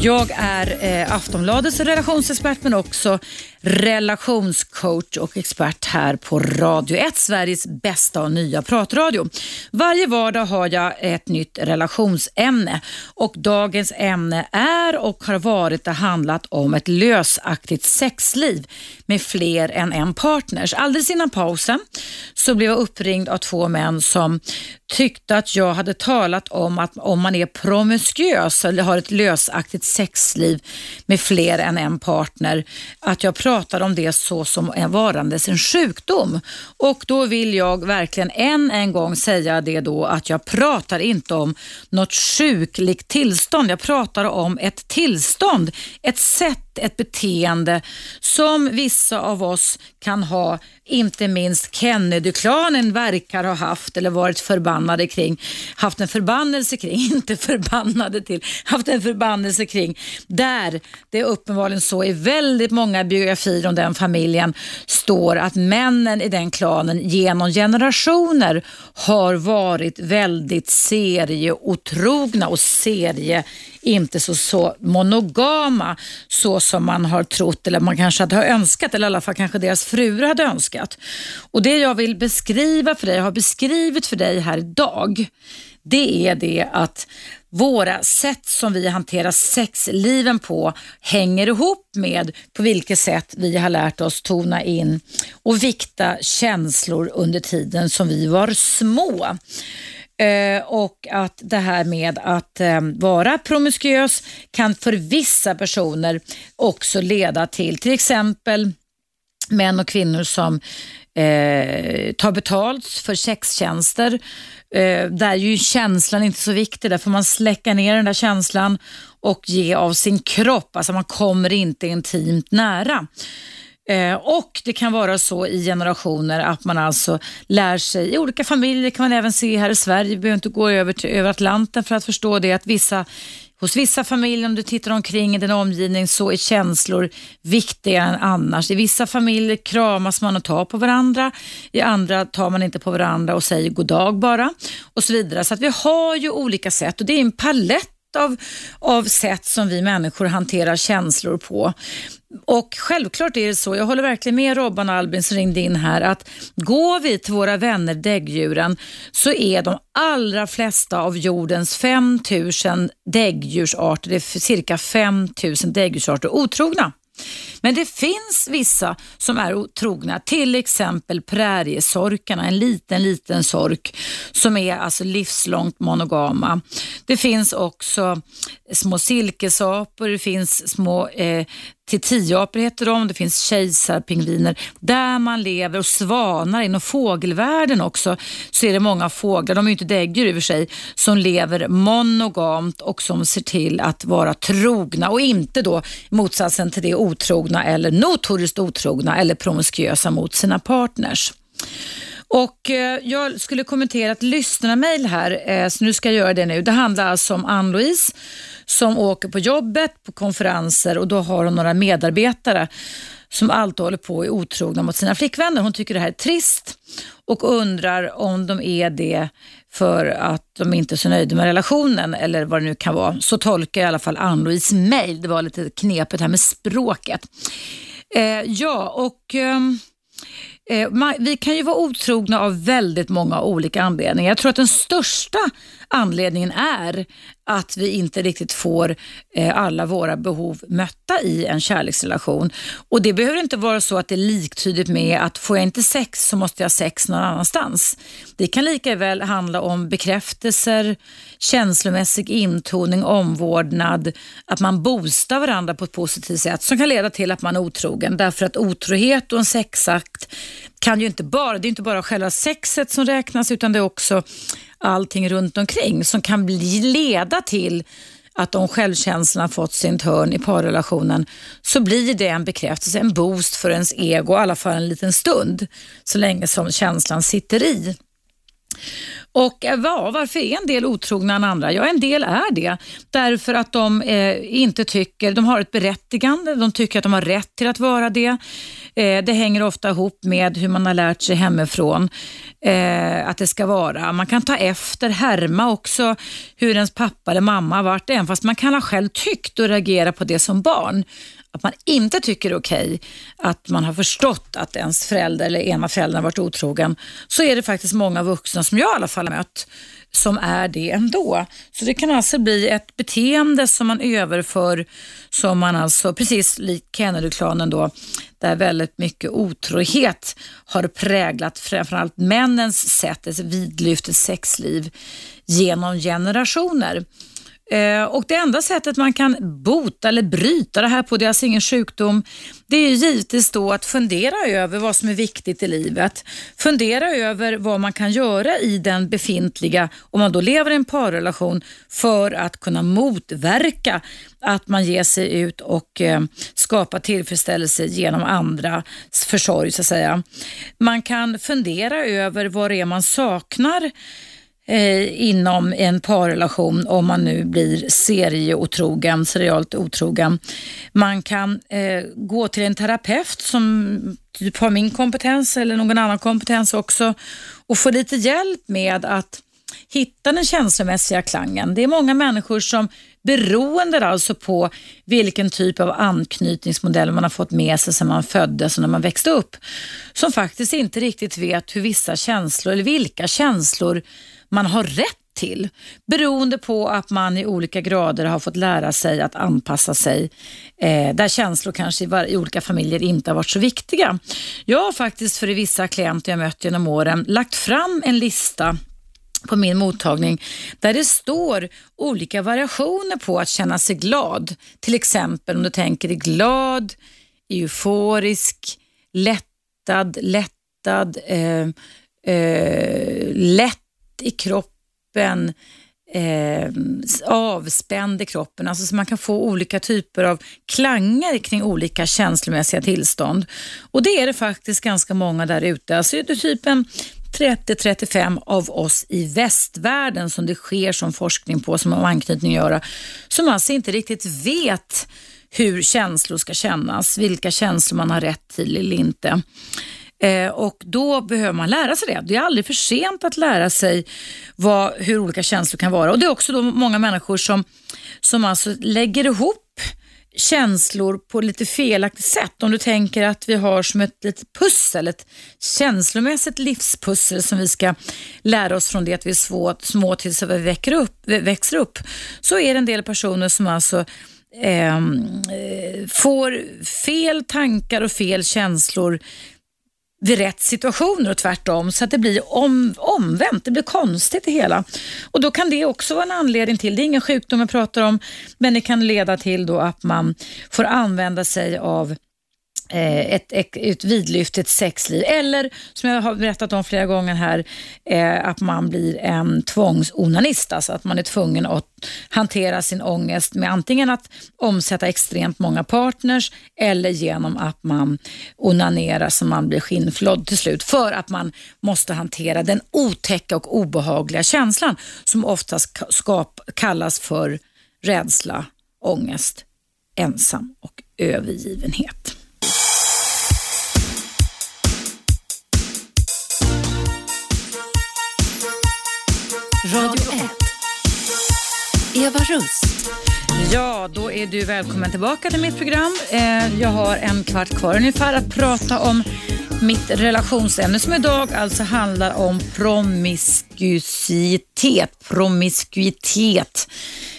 Jag är eh, Aftonbladets relationsexpert men också relationscoach och expert här på Radio 1, Sveriges bästa och nya pratradio. Varje vardag har jag ett nytt relationsämne och dagens ämne är och har varit och handlat om ett lösaktigt sexliv med fler än en partners. Alldeles innan pausen så blev jag uppringd av två män som tyckte att jag hade talat om att om man är promiskuös eller har ett lösaktigt sexliv med fler än en partner, att jag pratar om det så som en varandes en sjukdom. Och då vill jag verkligen än en gång säga det då att jag pratar inte om något sjukligt tillstånd. Jag pratar om ett tillstånd, ett sätt, ett beteende som vissa av oss kan ha, inte minst Kennedy-klanen verkar ha haft eller varit förbannade kring, haft en förbannelse kring, inte förbannade till, haft en förbannelse kring, där det är uppenbarligen så i väldigt många biografier om den familjen står att männen i den klanen genom generationer har varit väldigt serieotrogna och serie inte så, så monogama så som man har trott eller man kanske hade önskat eller i alla fall kanske deras fruar hade önskat. Och Det jag vill beskriva för dig, har beskrivit för dig här idag, det är det att våra sätt som vi hanterar sexliven på hänger ihop med på vilket sätt vi har lärt oss tona in och vikta känslor under tiden som vi var små. Eh, och att det här med att eh, vara promiskuös kan för vissa personer också leda till till exempel män och kvinnor som eh, tar betalt för sextjänster. Eh, där är ju känslan inte så viktig, där får man släcka ner den där känslan och ge av sin kropp, alltså man kommer inte intimt nära. Eh, och det kan vara så i generationer att man alltså lär sig, i olika familjer kan man även se här i Sverige, vi behöver inte gå över till över Atlanten för att förstå det, att vissa Hos vissa familjer, om du tittar omkring i din omgivning, så är känslor viktigare än annars. I vissa familjer kramas man och tar på varandra. I andra tar man inte på varandra och säger god dag bara. Och så vidare. Så att vi har ju olika sätt och det är en palett av, av sätt som vi människor hanterar känslor på. Och självklart är det så, jag håller verkligen med Robban och Albin som ringde in här, att går vi till våra vänner däggdjuren så är de allra flesta av jordens 5000 däggdjursarter, det är cirka 5000 däggdjursarter, otrogna. Men det finns vissa som är otrogna, till exempel präriesorkarna, en liten, liten sork som är alltså livslångt monogama. Det finns också små silkesapor, det finns små eh, titiapor heter de, det finns kejsarpingviner där man lever och svanar inom fågelvärlden också så är det många fåglar, de är ju inte däggdjur i och för sig, som lever monogamt och som ser till att vara trogna och inte då motsatsen till det otrogna eller notoriskt otrogna eller promiskuösa mot sina partners. Och eh, Jag skulle kommentera ett lyssnarmail här, eh, så nu ska jag göra det nu. Det handlar alltså om Ann-Louise som åker på jobbet, på konferenser och då har hon några medarbetare som alltid håller på och är otrogna mot sina flickvänner. Hon tycker det här är trist och undrar om de är det för att de inte är så nöjda med relationen eller vad det nu kan vara. Så tolkar jag i alla fall Ann-Louise mejl. Det var lite knepigt här med språket. Eh, ja, och... Ehm, eh, man, vi kan ju vara otrogna av väldigt många olika anledningar. Jag tror att den största anledningen är att vi inte riktigt får eh, alla våra behov mötta i en kärleksrelation. Och Det behöver inte vara så att det är liktydigt med att får jag inte sex så måste jag ha sex någon annanstans. Det kan lika väl handla om bekräftelser, känslomässig intoning, omvårdnad, att man boostar varandra på ett positivt sätt som kan leda till att man är otrogen. Därför att otrohet och en sexakt kan ju inte bara, det är inte bara själva sexet som räknas utan det är också allting runt omkring som kan bli, leda till att om självkänslan fått sin törn i parrelationen så blir det en bekräftelse, en boost för ens ego, i alla fall en liten stund, så länge som känslan sitter i. Och eh, ja, varför är en del otrogna än andra? Ja, en del är det därför att de eh, inte tycker, de har ett berättigande, de tycker att de har rätt till att vara det. Eh, det hänger ofta ihop med hur man har lärt sig hemifrån eh, att det ska vara. Man kan ta efter, härma också hur ens pappa eller mamma har varit, även fast man kan ha själv tyckt och reagera på det som barn att man inte tycker det är okej okay, att man har förstått att ens förälder eller ena föräldern har varit otrogen, så är det faktiskt många vuxna som jag i alla fall har mött som är det ändå. Så det kan alltså bli ett beteende som man överför som man alltså, precis lik Kennedy-klanen då, där väldigt mycket otrohet har präglat framförallt männens sätt, ett vidlyftigt sexliv genom generationer. Eh, och Det enda sättet man kan bota eller bryta det här på, det är alltså ingen sjukdom, det är givetvis då att fundera över vad som är viktigt i livet. Fundera över vad man kan göra i den befintliga, om man då lever i en parrelation, för att kunna motverka att man ger sig ut och eh, skapar tillfredsställelse genom andras försorg så att säga. Man kan fundera över vad det är man saknar eh, inom en parrelation om man nu blir serieotrogen, serialt otrogen. Man kan eh, gå till en terapeut som typ har min kompetens eller någon annan kompetens också och få lite hjälp med att hitta den känslomässiga klangen. Det är många människor som beroende alltså på vilken typ av anknytningsmodell man har fått med sig sedan man föddes och när man växte upp, som faktiskt inte riktigt vet hur vissa känslor eller vilka känslor man har rätt till beroende på att man i olika grader har fått lära sig att anpassa sig eh, där känslor kanske i, i, olika familjer inte har varit så viktiga. Jag har faktiskt för vissa klienter jag mött genom åren lagt fram en lista på min mottagning där det står olika variationer på att känna sig glad. Till exempel om du tänker dig glad, euforisk, lättad, lättad, eh, eh, lätt i kroppen, eh, avspänd i kroppen. Alltså så man kan få olika typer av klanger kring olika känslomässiga tillstånd. Och det är det faktiskt ganska många där ute. Alltså det är typ en 30-35 av oss i västvärlden som det sker som forskning på, som har anknytning att göra, som alltså inte riktigt vet hur känslor ska kännas, vilka känslor man har rätt till eller inte. Eh, och Då behöver man lära sig det. Det är aldrig för sent att lära sig vad, hur olika känslor kan vara. Och Det är också då många människor som, som alltså lägger ihop känslor på lite felaktigt sätt. Om du tänker att vi har som ett litet pussel, ett känslomässigt livspussel som vi ska lära oss från det att vi är svå, små tills vi växer upp, växer upp, så är det en del personer som alltså ehm, eh, får fel tankar och fel känslor vid rätt situationer och tvärtom så att det blir om, omvänt, det blir konstigt det hela. Och Då kan det också vara en anledning till, det är ingen sjukdom jag pratar om, men det kan leda till då att man får använda sig av Eh, ett, ett, ett vidlyftigt sexliv. Eller som jag har berättat om flera gånger här, eh, att man blir en tvångsonanist. Alltså att man är tvungen att hantera sin ångest med antingen att omsätta extremt många partners eller genom att man onanerar så man blir skinnflådd till slut. För att man måste hantera den otäcka och obehagliga känslan som oftast skap, kallas för rädsla, ångest, ensam och övergivenhet. Radio 1. Eva Russ. Ja, då är du välkommen tillbaka till mitt program. Eh, jag har en kvart kvar ungefär att prata om Mitt relationsämne som idag alltså handlar om promiskuitet. Promiskuitet.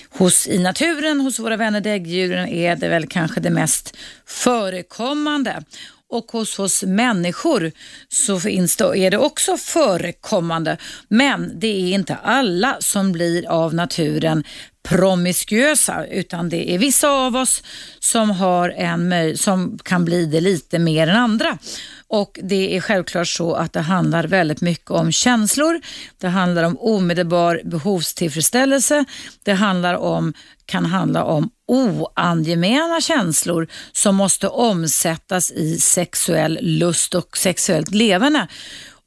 Hos, I naturen, hos våra vänner däggdjuren, är det väl kanske det mest förekommande. Och hos oss människor så finns det, är det också förekommande. Men det är inte alla som blir av naturen promiskuösa utan det är vissa av oss som, har en, som kan bli det lite mer än andra. Och Det är självklart så att det handlar väldigt mycket om känslor. Det handlar om omedelbar behovstillfredsställelse. Det handlar om, kan handla om oangemäna känslor som måste omsättas i sexuell lust och sexuellt levande.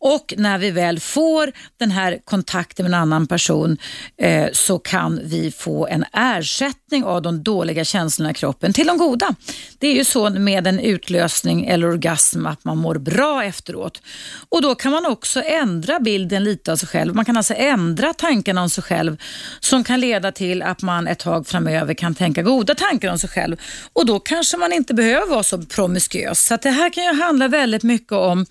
Och när vi väl får den här kontakten med en annan person eh, så kan vi få en ersättning av de dåliga känslorna i kroppen till de goda. Det är ju så med en utlösning eller orgasm att man mår bra efteråt. Och då kan man också ändra bilden lite av sig själv. Man kan alltså ändra tankarna om sig själv som kan leda till att man ett tag framöver kan tänka goda tankar om sig själv. Och då kanske man inte behöver vara så promiskuös. Så det här kan ju handla väldigt mycket om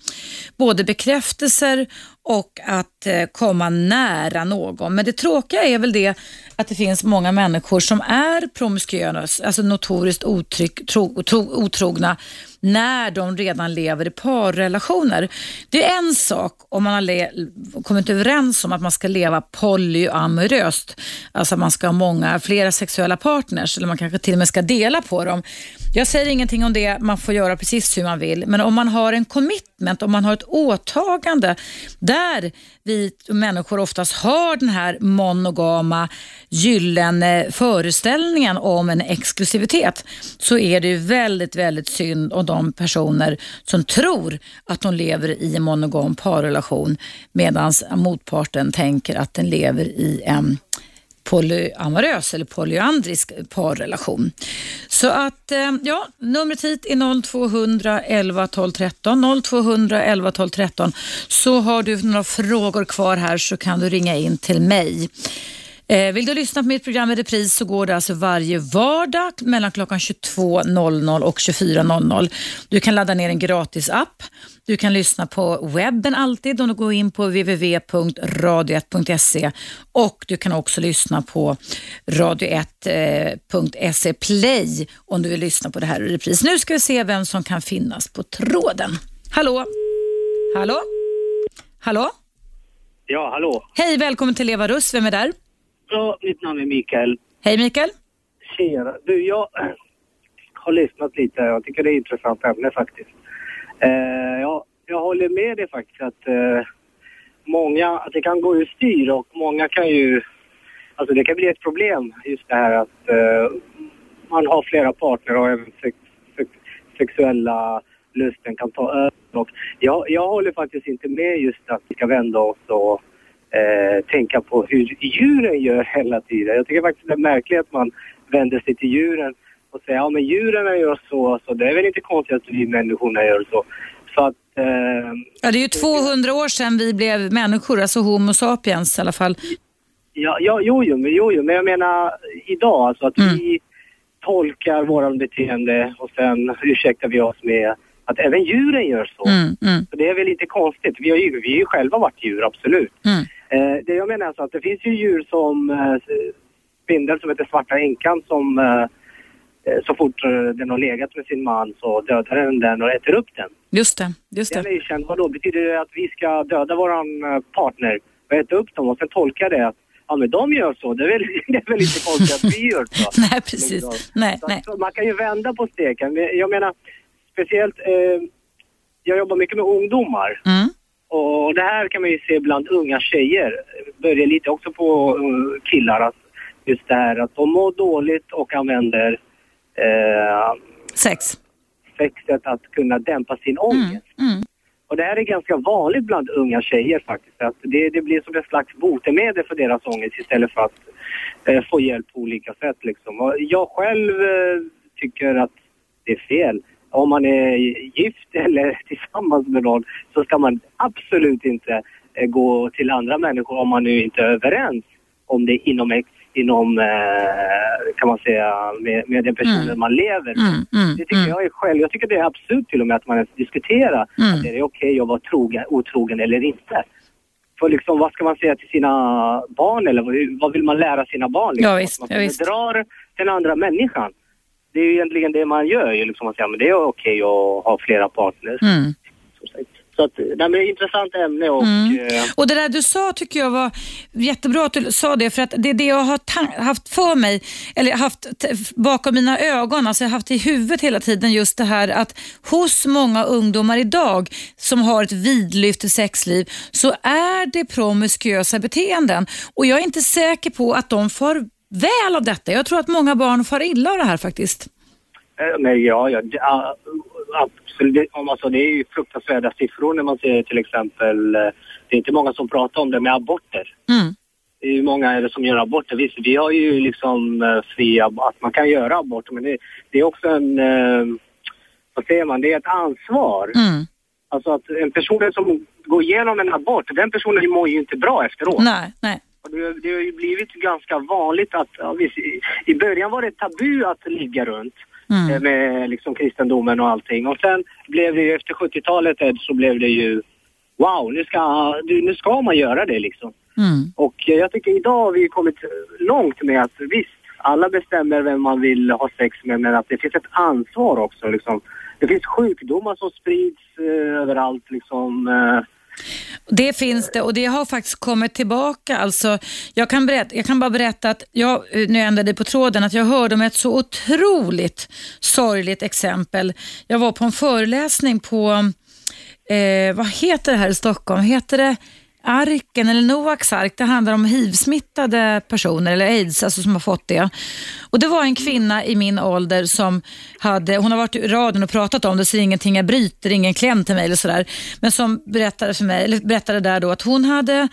både bekräftelse bekräftelser och att eh, komma nära någon. Men det tråkiga är väl det att det finns många människor som är promiskuösa, alltså notoriskt otryck, tro, tro, otrogna när de redan lever i parrelationer. Det är en sak om man har kommit överens om att man ska leva polyamoröst, alltså att man ska ha många, flera sexuella partners eller man kanske till och med ska dela på dem. Jag säger ingenting om det, man får göra precis hur man vill, men om man har en commitment, om man har ett åtagande där vi människor oftast har den här monogama gyllene föreställningen om en exklusivitet så är det ju väldigt, väldigt synd om de personer som tror att de lever i en monogam parrelation medan motparten tänker att den lever i en polyamorös eller polyandrisk parrelation. Så att, eh, ja, numret hit är 0200 11 12 13. 0200 11 12 13. Så har du några frågor kvar här så kan du ringa in till mig. Eh, vill du lyssna på mitt program i repris så går det alltså varje vardag mellan klockan 22.00 och 24.00. Du kan ladda ner en gratis app. Du kan lyssna på webben alltid om du går in på www.radio1.se och du kan också lyssna på radio1.se play om du vill lyssna på det här i repris. Nu ska vi se vem som kan finnas på tråden. Hallå? Hallå? Hallå? Ja, hallå. Hej, välkommen till Eva Russ. Vem är där? Ja, mitt namn är Mikael. Hej Mikael. Tjena. Du, jag har lyssnat lite. Jag tycker det är ett intressant ämne faktiskt. Eh, jag, jag håller med dig faktiskt att eh, många, att det kan gå ur styr och många kan ju, alltså det kan bli ett problem just det här att eh, man har flera partner och även sex, sex, sexuella lusten kan ta över. Och jag, jag håller faktiskt inte med just att vi ska vända oss och eh, tänka på hur djuren gör hela tiden. Jag tycker faktiskt det är märkligt att man vänder sig till djuren och säger ja men djuren gör så, så det är väl inte konstigt att vi människorna gör så. så att, eh, ja, det är ju 200 år sedan vi blev människor, alltså Homo sapiens i alla fall. Ja, ja jo, jo, men, jo, jo, men jag menar idag alltså att mm. vi tolkar våran beteende och sen ursäktar vi oss med att även djuren gör så. Mm, mm. så det är väl lite konstigt. Vi har ju, vi har ju själva varit djur, absolut. Mm. Eh, det jag menar är alltså att det finns ju djur som eh, spindel som heter svarta änkan som eh, eh, så fort eh, den har legat med sin man så dödar den den och äter upp den. Just det, just det. Den är ju känd. Vadå, betyder det att vi ska döda våran eh, partner och äta upp dem och sen tolka det att ja men de gör så, det är väl, det är väl inte konstigt att vi gör så. nej, precis. Nej, så, nej. Så man kan ju vända på steken. Jag menar, speciellt, eh, jag jobbar mycket med ungdomar. Mm. Och det här kan man ju se bland unga tjejer. Börjar lite också på uh, killar. Att just det här att de mår dåligt och använder eh, sex. sexet att kunna dämpa sin ångest. Mm. Mm. Och det här är ganska vanligt bland unga tjejer faktiskt. Att det, det blir som ett slags botemedel för deras ångest istället för att eh, få hjälp på olika sätt. Liksom. Och jag själv eh, tycker att det är fel om man är gift eller tillsammans med någon så ska man absolut inte eh, gå till andra människor om man nu inte är överens om det inom inom, eh, kan man säga, med, med den personen Mm. man lever. Mm, mm, Det tycker mm. jag är själv. Jag tycker det är absurt till och med att man ens diskuterar Mm. att är det okej att vara trogen, otrogen eller inte. För liksom, vad ska man säga till sina barn eller vad, vill man lära sina barn? Liksom? Ja, visst, Att man ja, visst. bedrar den andra människan. Det är ju egentligen det man gör ju liksom att säga, men det är okej att ha flera partners. Mm. Så att, nej, men det är ett intressant ämne och Mm. eh, Och det där du sa tycker jag var jättebra att du sa det för att det är det jag har haft för mig, eller haft bakom mina ögon, alltså jag har haft i huvudet hela tiden just det här att hos många ungdomar idag som har ett vidlyftigt sexliv så är det promiskuösa beteenden och jag är inte säker på att de får väl av detta. Jag tror att många barn far illa av det här faktiskt. Eh, Men ja, ja det, ah, absolut. Alltså, det är ju fruktansvärda siffror när man ser till exempel, eh, det är inte många som pratar om det med aborter. Mm. Ju många är det som gör aborter. Visst, vi har ju liksom eh, fri ab- att man kan göra aborter, men det, det är också en, eh, vad säger man, det är ett ansvar. Mm. Alltså att en person som går igenom en abort, den personen mår ju inte bra efteråt. Nej, nej. Och Det, det har ju blivit ganska vanligt att, ja, visst, i, i början var det tabu att ligga runt Mm. eh, med liksom kristendomen och allting. Och sen blev det ju efter 70-talet Ed, så blev det ju wow, nu ska, nu ska man göra det liksom. Mm. Och eh, jag tycker idag har vi kommit långt med att visst, alla bestämmer vem man vill ha sex med men att det finns ett ansvar också liksom. Det finns sjukdomar som sprids eh, överallt liksom. Eh, det finns det och det har faktiskt kommit tillbaka. Alltså, jag, kan berätta, jag kan bara berätta att jag, eh, nu ändrade dig på tråden, att jag hörde om ett så otroligt sorgligt exempel. Jag var på en föreläsning på, eh, vad heter det här i Stockholm? Heter det Arken eller Noaks ark? Det handlar om hiv-smittade personer eller aids, alltså som har fått det. Och Det var en kvinna i min ålder som hade, hon har varit i radion och pratat om det så det är ingenting jag bryter, ingen kläm till mig eller sådär. Men som berättade för mig, eller berättade där då att hon hade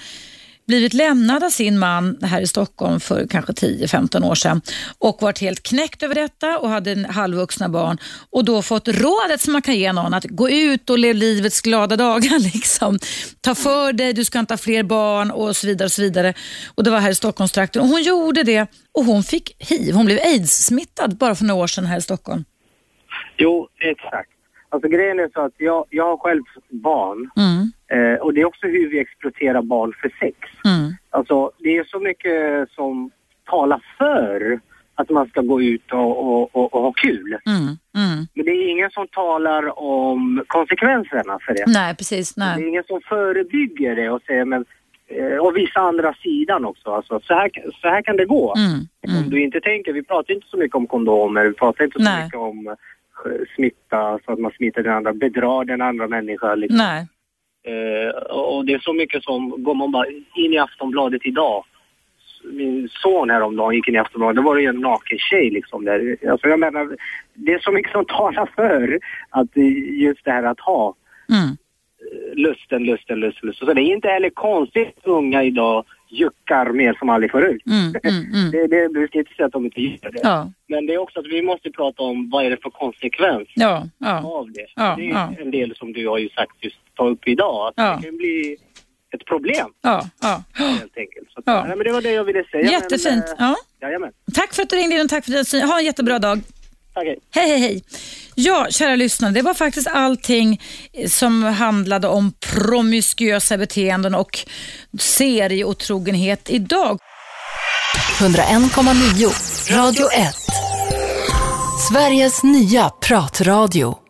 blivit lämnad av sin man här i Stockholm för kanske 10-15 år sedan och varit helt knäckt över detta och hade en halvvuxna barn och då fått rådet som man kan ge någon att gå ut och lev livets glada dagar. Liksom. Ta för dig, du ska inte ha fler barn och så vidare. Och så vidare. Och Det var här i Stockholmstrakten och hon gjorde det och hon fick hiv. Hon blev aids-smittad bara för några år sedan här i Stockholm. Jo, exakt. Alltså grejen är så att jag, jag har själv barn Mm, eh, och det är också hur vi exploaterar barn för sex. mm, Alltså det är så mycket som talar för att man ska gå ut och, och, och, och ha kul. mm, mm. Men det är ingen som talar om konsekvenserna för det. Nej, precis. Det är Nej. ingen som förebygger det och säger men eh, och visa andra sidan också. Alltså, så, här, så här kan det gå. Mm, Om mm. du inte tänker, vi pratar inte så mycket om kondomer, vi pratar inte så Nej. mycket om smitta, så att man smittar den andra, bedrar den andra människan. Liksom. Nej. Eh, och det är så mycket som, går man bara in i Aftonbladet idag. Min son häromdagen gick in i Aftonbladet, då var det ju en naken tjej liksom där. Alltså jag menar, det är så mycket som talar för att eh, just det här att ha Mm. eh, lusten, lusten, lusten, lusten. Så det är inte heller konstigt unga idag juckar mer som aldrig förut. Mm, mm, mm. Det, det, du ska inte säga att de inte gör det. Ja, Men det är också att vi måste prata om vad är det för konsekvens ja, ja. av det. Det är en del som du har ju sagt just ta upp idag. Att. Det kan bli ett problem ja, ja. helt enkelt. Så att, Ja. nej, men det var det jag ville säga. Jättefint. Men, eh, Ja. Jajamän. Tack för att du ringde in och tack för din syn. Ha en jättebra dag. Hej. Hej, hej, hej. Ja, kära lyssnare, det var faktiskt allting som handlade om promiskuösa beteenden och serieotrogenhet idag. 101,9 Radio 1. Sveriges nya pratradio.